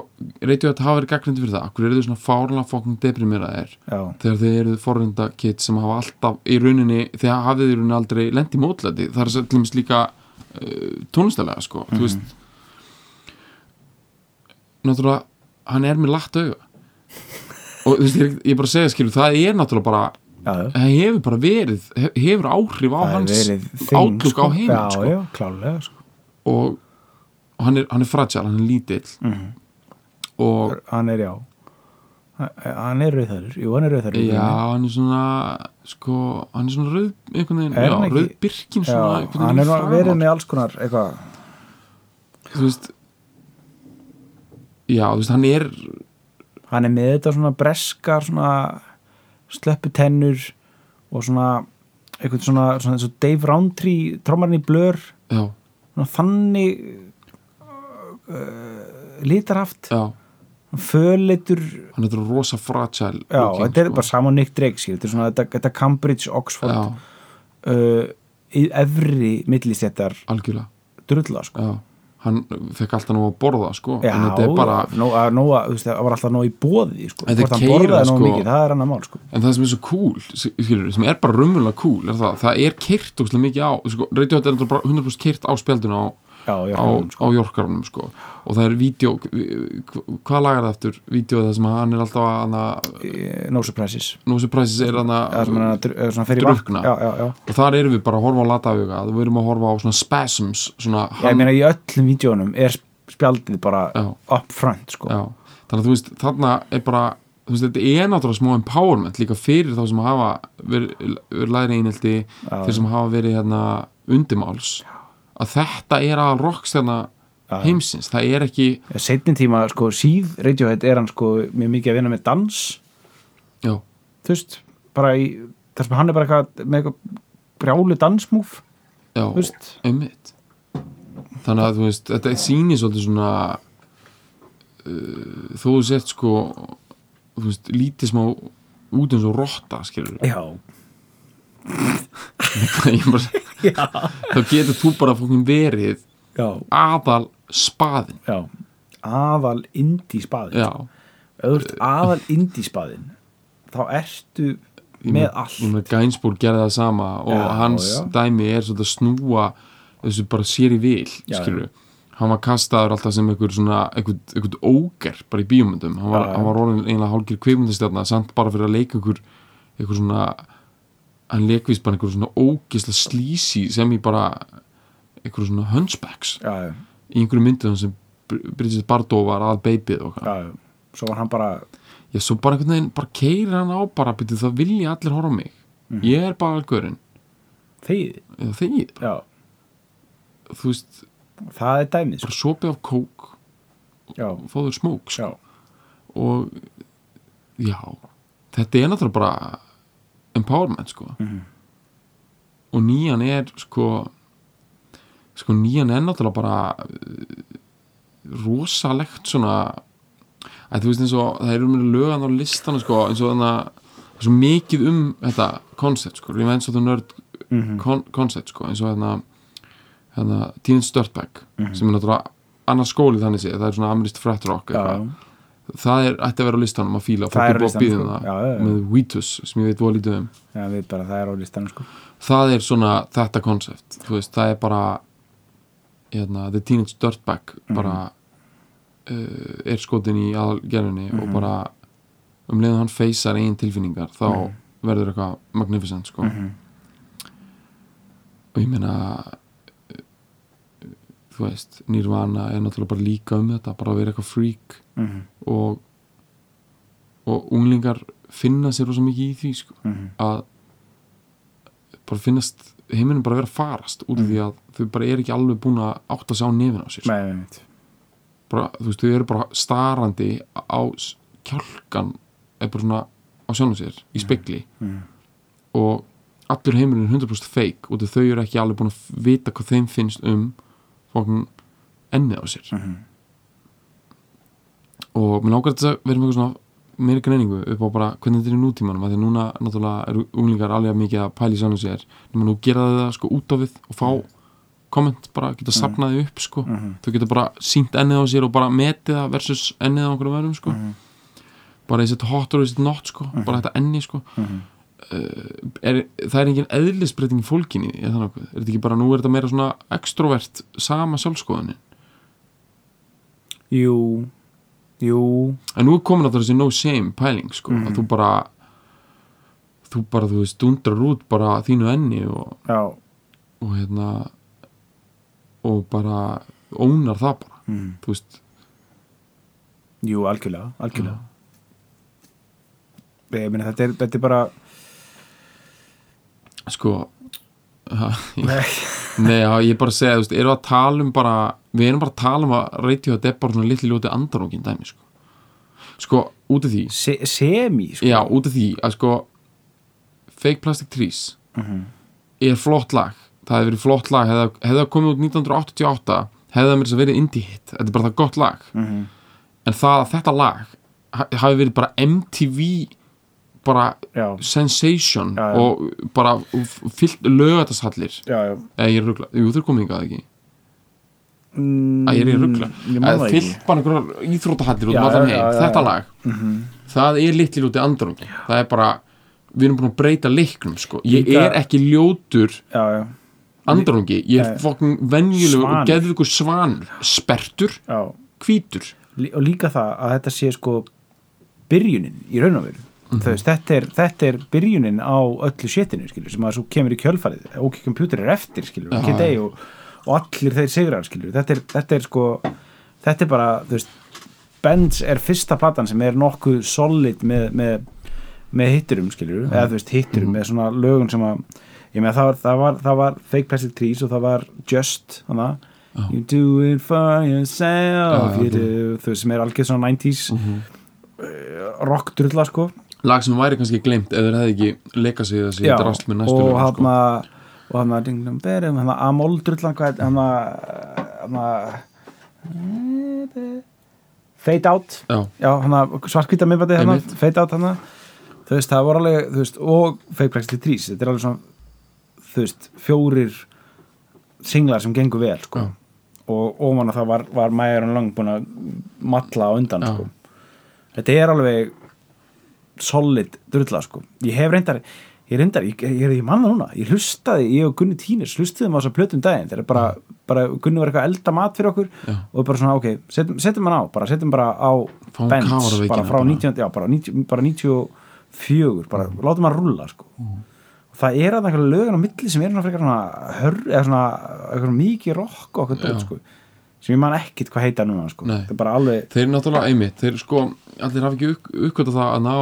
reytju að það hafa verið gaggrindi fyrir það. Akkur eru þau svona fárlega fókn deprimeraðir þegar þið eruð forrönda kitt sem hafa alltaf í rauninni, þegar hafið þið í rauninni aldrei lendi mótlæti, það er dæmis líka uh, tónlistalega sko þú veist. Náttúrulega, hann er með lagt auga. Og þú veist, ég, ég bara segja skilu, það er náttúrulega bara það hefur bara verið, he- hefur áhrif á Það hans átlug sko. á heiminn sko. já, klálega sko. Og, og hann er, hann er fragile, hann er lítill. Mhm. og hann er já. Hann er rauðhærur, jú hann er rauðhærur já, hann er svona sko, hann er svona rauð einhvern veginn, já, hann ekki- rauð byrkin svona, já hann er verið með alls konar eitthvað. Þú veist já, þú veist, hann er hann er með þetta svona breskar svona slöpputennur og svona eitthvað svona, svona og Dave Roundtree trómarinn í blör já, svona þannig uh, litarhaft. Já, föleitur hann er rosa fragile já, looking, þetta er sko. bara saman Drake sér, þetta þetta, þetta Cambridge Oxford. Uh, í efri millistjættar drulla sko hann fekk alltaf nú að borða sko, Já, en þetta er bara það var alltaf nóg í bóði sko. Keyra, borðaði nóg sko. mikið, það er mál sko. en það sem er svo cool, skilur, sem er bara raunverulega cool, er það, það er kyrt óslega mikið á, sko, Radiohead er bara 100% kyrt á spjaldinu á, já, já, á, á Jorkarunum, sko. Og það er vídeo, hvað lagar það eftir vídeo það sem hann er alltaf að no surprises. No Surprises er hann að- já, já, já. og þar erum við bara að horfa á latafuga við erum að horfa á svona spasms svona Já, ég meina í öllum vídjónum er spjaldið bara Já. up front sko. Já, þannig að þú veist, þarna er bara þú veist, þetta er náttúrulega smá empowerment líka fyrir þá sem hafa verið, verið læri einhelti, Já. þeir sem hafa verið hérna undimáls að þetta er að rockstjarna Já. heimsins, það er ekki setnin tíma, sko, síð Radiohead er hann sko mjög mikið að vinna með dans. Já, þú veist, bara í þess að hann er bara eitthvað með eitthvað brjálu dansmúf, já, einmitt. Þannig að þú veist, þetta sýnir svolítið svona uh, þó þú sett sko þú veist, lítið smá út eins og rotta, skilur já, þá getur þú bara fókin verið já, aðal spaðin já. Aðal indí spaðin aðal indí spaðin þá ertu með allt. Gainsbourg gerði það sama og Já, hans já. dæmi er að snúa þessu bara sér í vil Já, hann var kastaður alltaf sem einhver svona einhver, einhver óger bara í bíómyndum. Hann var, orðin einlega hálgir kvikmyndastjarna samt bara fyrir að leika einhver einhver svona hann leikvist bara einhver svona ógisla slísi sem í bara einhver svona hunchbacks. Já, já, í einhverju myndum sem Br- Bridget Bardot var að beipið og já, já. svo var hann bara Já, svo bara einhvern veginn, bara keiri hann á bara, byrju, það vilja allir horfa mig. Mhm. ég er bara algörinn. Þegið, eða þegið, já, þú veist það er dæmið sko. bara sopið af kók já, og fóður smók já, og já, þetta er náttúrulega bara empowerment sko Mhm. og nýjan er sko sko nýjan er náttúrulega bara uh, rosalegt svona að þú veist eins og það eru með lögan á listana sko eins og þannig að það er svo mikið um þetta koncept sko, Revenge of the Nerd Mhm. kon koncept sko, eins og hérna hérna Teenage Dirtbag Mhm. sem er náttúrulega annars skóli þannig sé, það er svona frat rock já, eitthvað. Það er, ætti að vera á listanum að fíla Það er á listanum, býða sko. Já, já, já. með Wheatus sem ég veit voða lítið um bara, það er á listanum sko. það er svona þetta veist, það er bara hérna, The Teenage Dirtbag Mhm. bara uh, er skotin í aðalgerðinni Mhm. og bara um leiðan hann feysar eigin tilfinningar þá verður eitthvað magnificent sko. Mhm. og ég meina þú veist, Nirvana er náttúrulega bara líka um þetta, bara að vera eitthvað freak. Mhm, og og unglingar finna sér rosa mikið í því sko, mhm, að bara finnast heiminn bara að vera farast út af því að þau bara er ekki alveg búin að átta sig á nefin á sér sko. nei, bara, þú veist, þau eru bara starandi á kjálkan er bara svona á sjálfum sér í spekli Mhm. og allur heimurinn er 100% fake og þau eru ekki alveg búin að vita hvað þeim finnst um fókn ennið á sér. Mhm. og mér langar þess að vera eitthvað svona meiri greiningu upp á bara hvernig þetta er í nútímanum því núna náttúrulega eru unglingar alveg mikið að pæla í sjálfum sér. Nema nú gera það sko út á við og fá komment bara geta safnaði upp sko. Mhm. þau geta bara sínt ennið á sér og bara metið það versus ennið á einhverjum verðum sko. Mhm. bara is it hot or is it not sko. Bara þetta enni sko. Mhm. Er, það er engin eðlisbreyting fólkinni er, það nokkuð? er þetta ekki bara, nú er þetta meira svona extrovert sama sjálfskoðunin jú jú, en nú er komin að það þessi no shame pæling sko, að þú bara þú bara, þú veist, dundrar út bara þínu enni og, já. og hérna og bara ónar það bara, mhm. þú veist. Jú, algjörlega, algjörlega. Ég meina þetta er, þetta er bara sko ég, nei, nei, já, ég er bara að segja, þú veist, erum við að tala um bara við erum bara að tala um að þetta er bara svona litli ljóti andarókin dæmi sko, sko, út af því se, semi sko. já, út af því að sko Fake Plastic Trees Mhm. er flott lag það hefði verið flott lag, hefði, það komið út 1988 hefði það mér þess að verið indie hit þetta er bara það gott lag Mhm. en það að þetta lag ha- hafi verið bara MTV bara já, sensation Já, já. og bara fyllt já eða ég er ruggla, jú þú er komið ykkar ekki? Mm, að ég er í ruggla ekki. fyllt bara einhverjar íþróttahallir út Já, um heim, þetta lag. Mhm. það er litli lúti andrungi það er bara, við erum búin að breyta leiknum sko. ég Líka- er ekki ljótur andrungi, ég er Nei. fokkin venjulegur og geður ykkur svanur. Spertur, hvítur. Og líka það að þetta sé sko byrjunin í raun og veru Þú veist, þetta er, þetta er byrjunin á öllu sétinu, sem að svo kemur í kjölfarið. OK Computer er eftir, skilur OK Day og, og allir þeir sigrar, þetta er, þetta er sko þetta er bara, veist Benz er fyrsta platan sem er nokkuð solid með, með, með hitturum, skilur eða þú veist, hitturum, með svona lögun sem að með það var, það var, það var Fake Plastic Trees og það var Just að You do it for yourself you do, þú veist, sem er algjör svona 90s Mhm. uh, rock drulla sko lag sem væri kannski glemt ef þeir hefði ekki leikað sig þessi drast með næstu og lögum, hann sko. að og hann að ding dong berum hann að amol drullan hvað hann að hann fade out. Já, hann að svartkvita miðbæti hann að fade out hann að þú veist, það voru alveg, þú veist, og fake practice trís, þetta er alveg svona þú veist, fjórir singlar sem gengur vel, sko. Já. og ofan að það var, var Mæjarun Lang búin að matla á undan, Já. sko. Þetta er alveg solid drulla, sko. Ég hef reyndar, ég reyndar, ég, ég, ég, ég manna núna. Ég hlustaði, ég og Gunni Tíners hlustuðum á þess að plötum daginn, þegar bara, bara Gunni var eitthvað að elda mat fyrir okkur Já. og bara svona, ok, setjum, hann á bara setjum bara á kafaraveikina bara frá bara. 19, já, bara, 90, bara 94 bara látum hann rúlla, sko. Og það er að einhverja lögin á milli sem er svona frekar svona eitthvað mikið rock og okkur dót, sko sem ég man ekkit hvað heita núna, sko er alveg, þeir eru náttúrulega einmitt þeir sko, allir hafa ekki upp, uppkvöta það að ná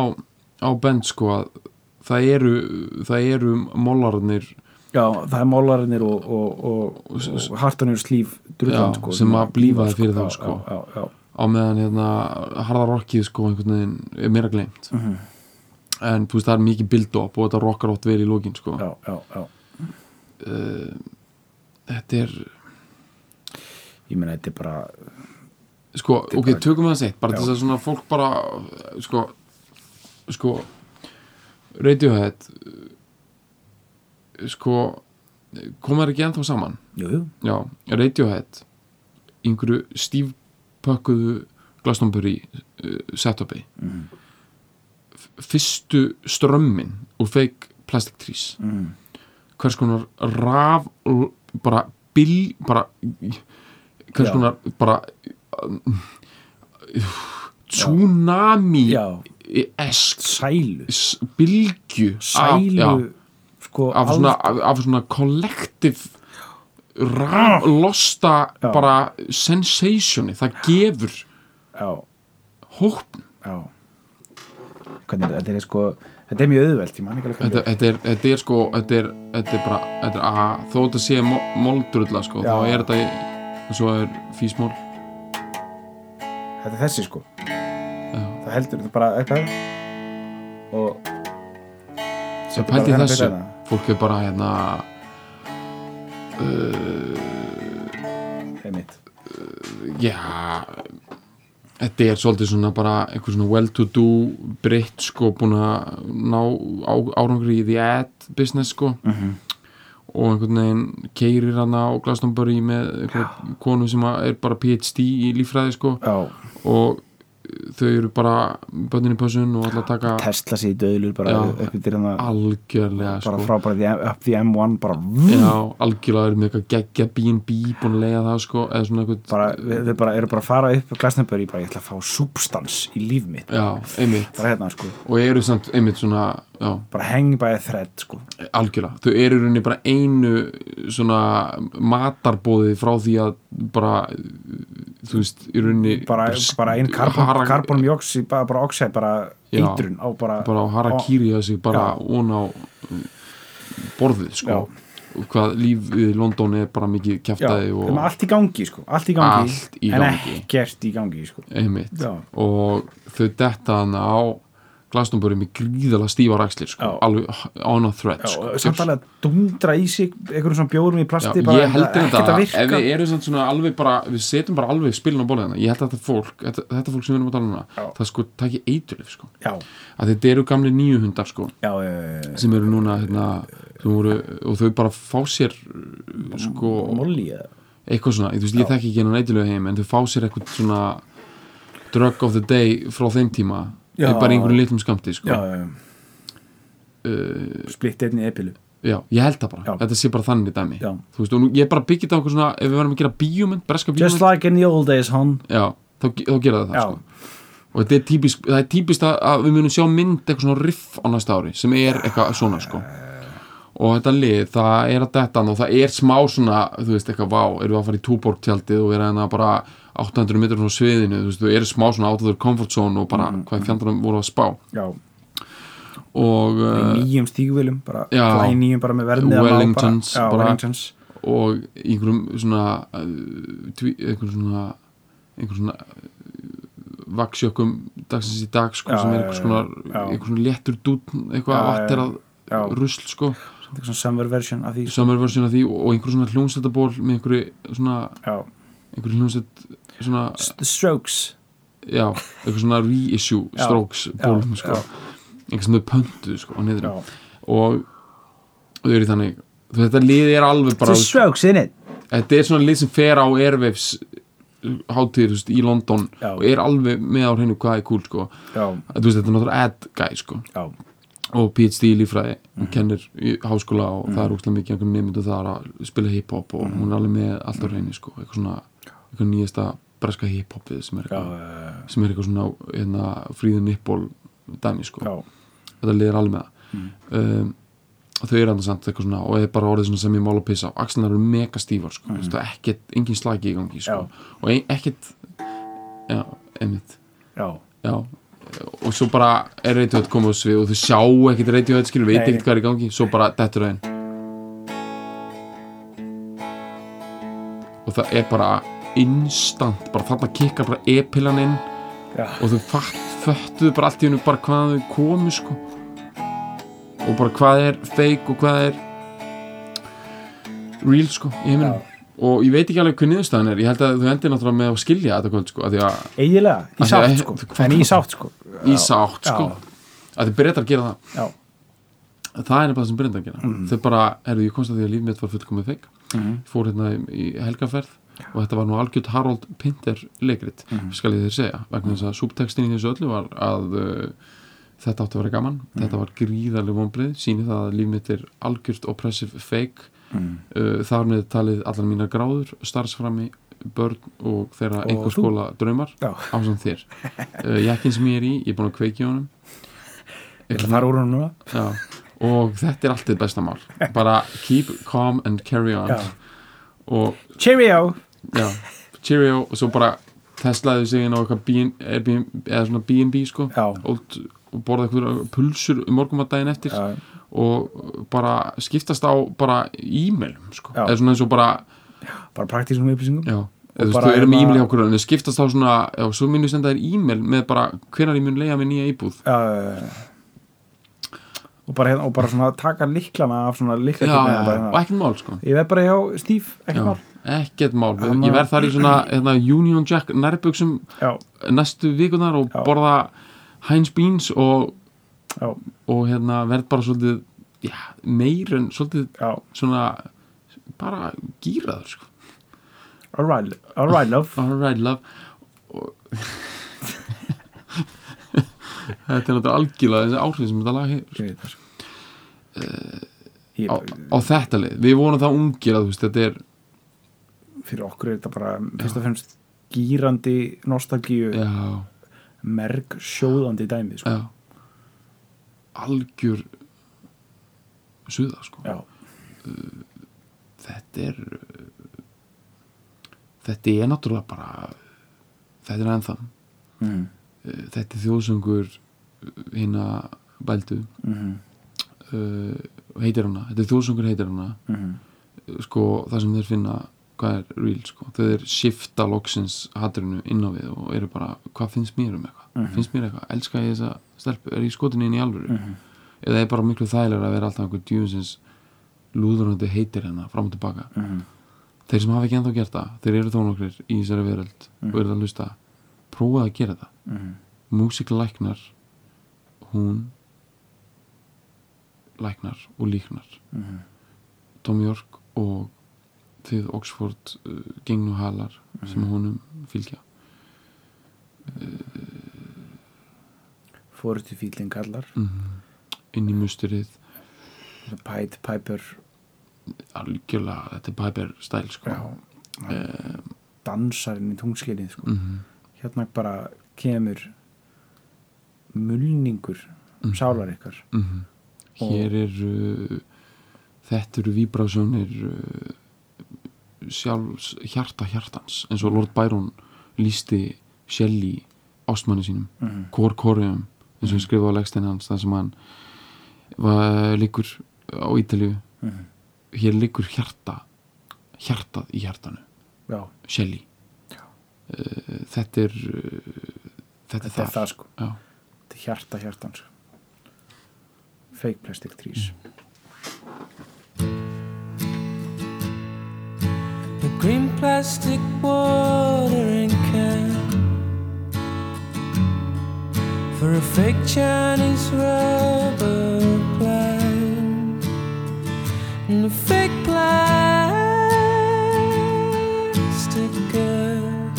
á bend sko að það eru, það eru mollararnir já, það er mólarinnir og, og, og, og hartanir slíf drullan, Já, sko sem að blífa fyrir þá, já, sko. já, á meðan hérna harða rockið sko einhvern veginn er meira glemt Mhm. en þú veist það er mikið build-up og þetta rockar ótt vel í lókin sko já, já, já. uh, þetta er ég meina þetta er bara sko, er ok, bara- tökum við það sett bara þess að svona fólk bara sko, sko Radiohead sko koma þær ekki ennþá saman jú, jú. já, Radiohead einhverju stífpökkuðu Glastonbury uh, setupi Mhm. F- fyrstu strömmin úr fake plastic trees Mm. hvers konar raf bara bil bara hvers konar bara um, tsunami esk sælu. bylgju sælu af, sko af, svona, af, af svona kollektiv ra- losta Já. bara sensationi, það gefur hópn. Hvernig, þetta er sko þetta er mjög auðvelt, ég man ekki alveg þetta, þetta, er, þetta er sko þetta er, þetta er bara þetta er að, þó þetta sé moldrulla sko, þá er þetta og svo er físmól þetta er þessi sko Já. það heldur þetta bara eitthvað og Það þennan þessu hérna. fólk er bara hérna uh, einmitt já þetta er svolítið svona bara einhver svona well to do britt sko búin að ná árangri í the ad business sko Mhm. Og einhvern veginn keirir hana á Glastonbury með einhver konu sem er bara PhD í líffræði sko. Já, og þau eru bara bönnin í pössun og alltaf taka Tesla sér döðlur bara Já. upp hérna algjörlega bara sko. frá bara the, up the M1 bara, Já, algjörlega er með eitthvað geggja B&B búin að lega það sko eitthvað bara við bara eru bara að fara upp Glastonbury bara ég ætla að fá substans í líf mitt. Já, einmitt. Hérna sko, og eru samt einmitt svona já, bara by a thread sko algjörlega, þau eru í rauninni bara einu svona matarbóði frá því að bara þú veist, í rauninni bara, bara einn karbonmjóksi bara, bara oxide, bara Já. eitrun á bara, bara á harakýri sig bara Já. ón á borðið sko og hvað lífið í London er bara mikið já, kjaftaði og, og allt í gangi sko allt í gangi, Allt í en gangi. ekkert í gangi sko Já. og þau detta hana á Glastonbury með gríðalega stífar axlir sko, Já. alveg on a thread Já, sko. og samt alveg að dundra í sig einhverjum svona bjórum í Já, plasti bara, ég ekkert þetta að ef við erum svona alveg bara við setjum bara alveg spilin á bólið ég held að þetta fólk, þetta, þetta fólk sem við erum að tala um Já. það sko takki eiturlif sko. Já, að þetta eru gamli nýju hundar sko já, já, sem eru núna hérna, voru, og þau bara fá sér sko eitthvað svona, veist, ég þekki ekki hennan eiturlega heim en þau fá sér eitthvað svona drug of the day frá þeim tíma Já. bara í einhverjum litlum skamti sko. uh, splitt einni epilu. Já, ég held það bara, Já. þetta sé bara þannig dæmi. Þú veist, og nú, ég bara þetta á einhver svona ef við verðum að gera bíómynd, breska just bíómynd like in the old days hon. Já, þá, þá gera það það sko. og þetta er típist, það er típist að, að við munum sjá mynd eitthvað svona riff á næsta ári sem er eitthvað svona sko. Og þetta lið, það er að detta og það er smá svona, þú veist, eitthvað vá, erum við að fara í túborg tjaldið og vera hérna bara 800 metrar frá sviðinu, þú veist, þú eru smá svona their comfort zone og bara hvað fjandarum voru að spá já, og, uh, nýjum stígvélum bara Já. flæ nýjum bara með verðnið Wellingtons, já, bara- Wellingtons og einhverjum svona tví, einhverjum svona einhverjum svona uh, vaksjökkum dagsins í dag sko, Já, sem er já, einhvers konar já. einhvers konar léttur dún eitthvað Já, já, já. að rusl sko svona summer version af því sko. summer version af því og einhver svona hljómsættaból með einhverju svona já. einhverju hljómsætt svona Strokes já, einhver svona reissue strokes bólum sko einhver sem þau pöntuð sko og þau eru þannig þetta lið er alveg bara Strokes þetta er svona lið sem fer á Airwaves hátíður þú veist, í London Já. og er alveg með á hreinu hvað er cool sko. veist, þetta er náttúrulega ad guy sko. og PhD í líffræði Mhm. hún kennir í háskóla og það er úrslega mikið einhvern nefndu þar að spila hip-hop og Mhm. hún er alveg með allt á hreinu sko. eitthvað svona, eitthvað nýjasta breska hip-hopið sem er já, eitthvað, já, sem er eitthvað svona hérna, fríðu nippól dæmi sko. já, þetta liðir alveg það. Um, og þau eru samt eitthvað svona og er bara orðið sem ég mála að pissa á. Axlunar eru mega stífar sko. mm. ekkert, engin slagi í gangi sko. og ein, ekkert já, einmitt. Já, já. og svo bara er Radiohead komið á svið og þau sjá ekkert Radiohead skilur, veit ekkert hvað er í gangi. Svo bara dettur það inn. Og það er bara instant, bara þarna kikkar bara e-pillan inn. Já, og þau föttuðu bara allt í hennu bara hvað þau komu sko. Og bara hvað er fake og hvað er real sko í heiminum. Já. og ég veit ekki alveg hvað niðurstaðan er. Ég held að þau endir náttúrulega með að skilja þetta kvöld sko eiginlega, í sátt sko. en í sátt sko. Í sátt sko. Að þið breytar að gera það. Já, það er nefnilega það sem breytar að gera. Mhm. þau bara, herru, ég komst að því að líf mitt var fullkomið fake. Mhm. ég fór hérna í, í helgaferð og þetta var nú algjört Harold Pinter leikrit, Mhm. skal ég þér segja vegna þess að súptekstin í þessu öllu var að uh, þetta átti að vera gaman Mhm. þetta var gríðarlega vonbrið, síni það að líf mitt er algjört oppressive fake. Mhm. uh, þar með talið allar mínar gráður starfsframi, börn og þeirra einhver skóla draumar já, ásand þér. Uh, jakkin sem ég er í, ég er búin að kveiki á honum. Ég ætla að fara úr hún núna. Já, og þetta er alltið besta mál. Bara keep calm and carry on. Og Cheerio já, Cheerio og svo bara teslaði sig inn á eitthvað B&B sko Já, og borða eitthvað pulsur morgumadaginn eftir já, og bara skiptast á bara e-mailum sko, Já. eða svona eins og bara bara praktísum upplýsingum. Já, þú veist, þú erum með hérna- e-mail hjá okkur en þau skiptast á svona, já, svo minn við senda þér e-mail með bara hvenær ég mun leiða mér nýja íbúð. Já, já, já. og bara, hérna, og bara svona taka liklana af svona já, likla já, og ekkert mál sko. Ég veð bara hjá Steve, ekki já, mál ekkert mál, Hann ég verð þar í svona hérna, Union Jack nærbuxum já, næstu vikunar og Já. borða Heinz Beans og, og hérna verð bara svolítið já, meir en svolítið já. svona bara gýraður sko. all right, all right love. Alright love. Og þetta er náttúrulega algjörlega þessi áhrif sem þetta lag hefur sko. Ég, á, á þetta leið, við vorum það ungir að þetta er fyrir okkur er þetta bara fyrst og fremst gýrandi nostalgíu merg sjóðandi dæmi sko. já. Algjör suða sko. Já, þetta er þetta er náttúrulega bara þetta er ennþá. Mm. þetta er þjóðsöngur hérna bældu. Mm uh, heitir hana, þetta er þjóðsöngur heitir hana. -hmm. sko það sem þeir finna hvað er real sko, þeir shifta loksins hatturinu inn á við og eru bara hvað finnst mér um eitthvað, Mhm. finnst mér eitthvað elska ég þessa stelpu, er ég skotin inn í alvöru Mm -hmm. eða er bara miklu þægilega að vera alltaf einhver djúsins lúðurandi heitir hérna fram og tilbaka Mm þeir sem hafa ekki ennþá gert það, þeir eru þó nokkrir í þessari veröld Mhm. og eru að hlusta prófaði að gera það -hmm. músík læknar hún læknar og líknar Mhm. Tom York og þið Oxford uh, gengnu halar sem honum fylgja. Fórustu fílinn kallar. Mm inn í musturið Pied Piper. Algjörlega, þetta er Piper stæl sko. já, uh, dansarinn í tungskilið sko. mm hérna bara kemur mulningur Mhm. sálar ykkar. -hmm. Hér er uh, þetta eru víbrásjónir uh, sjálfs hjarta hjartans eins og Lord Byron lísti Shelley ástmanni sínum mm -hmm. Kor Korium eins og ég skrifa á legstein hans þar sem hann var líkur á Ítalíu Mhm. hér liggur hjarta hjartað í hjartanu já, Shelley Já. uh, þetta er uh, þetta, þetta er það sko þetta Já. er hjarta hjartans fake plastic trees The green plastic watering can for a fake Chinese rubber plant. And a fake plastic girl.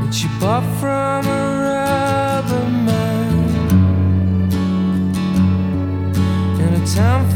that she bought from a rubber man in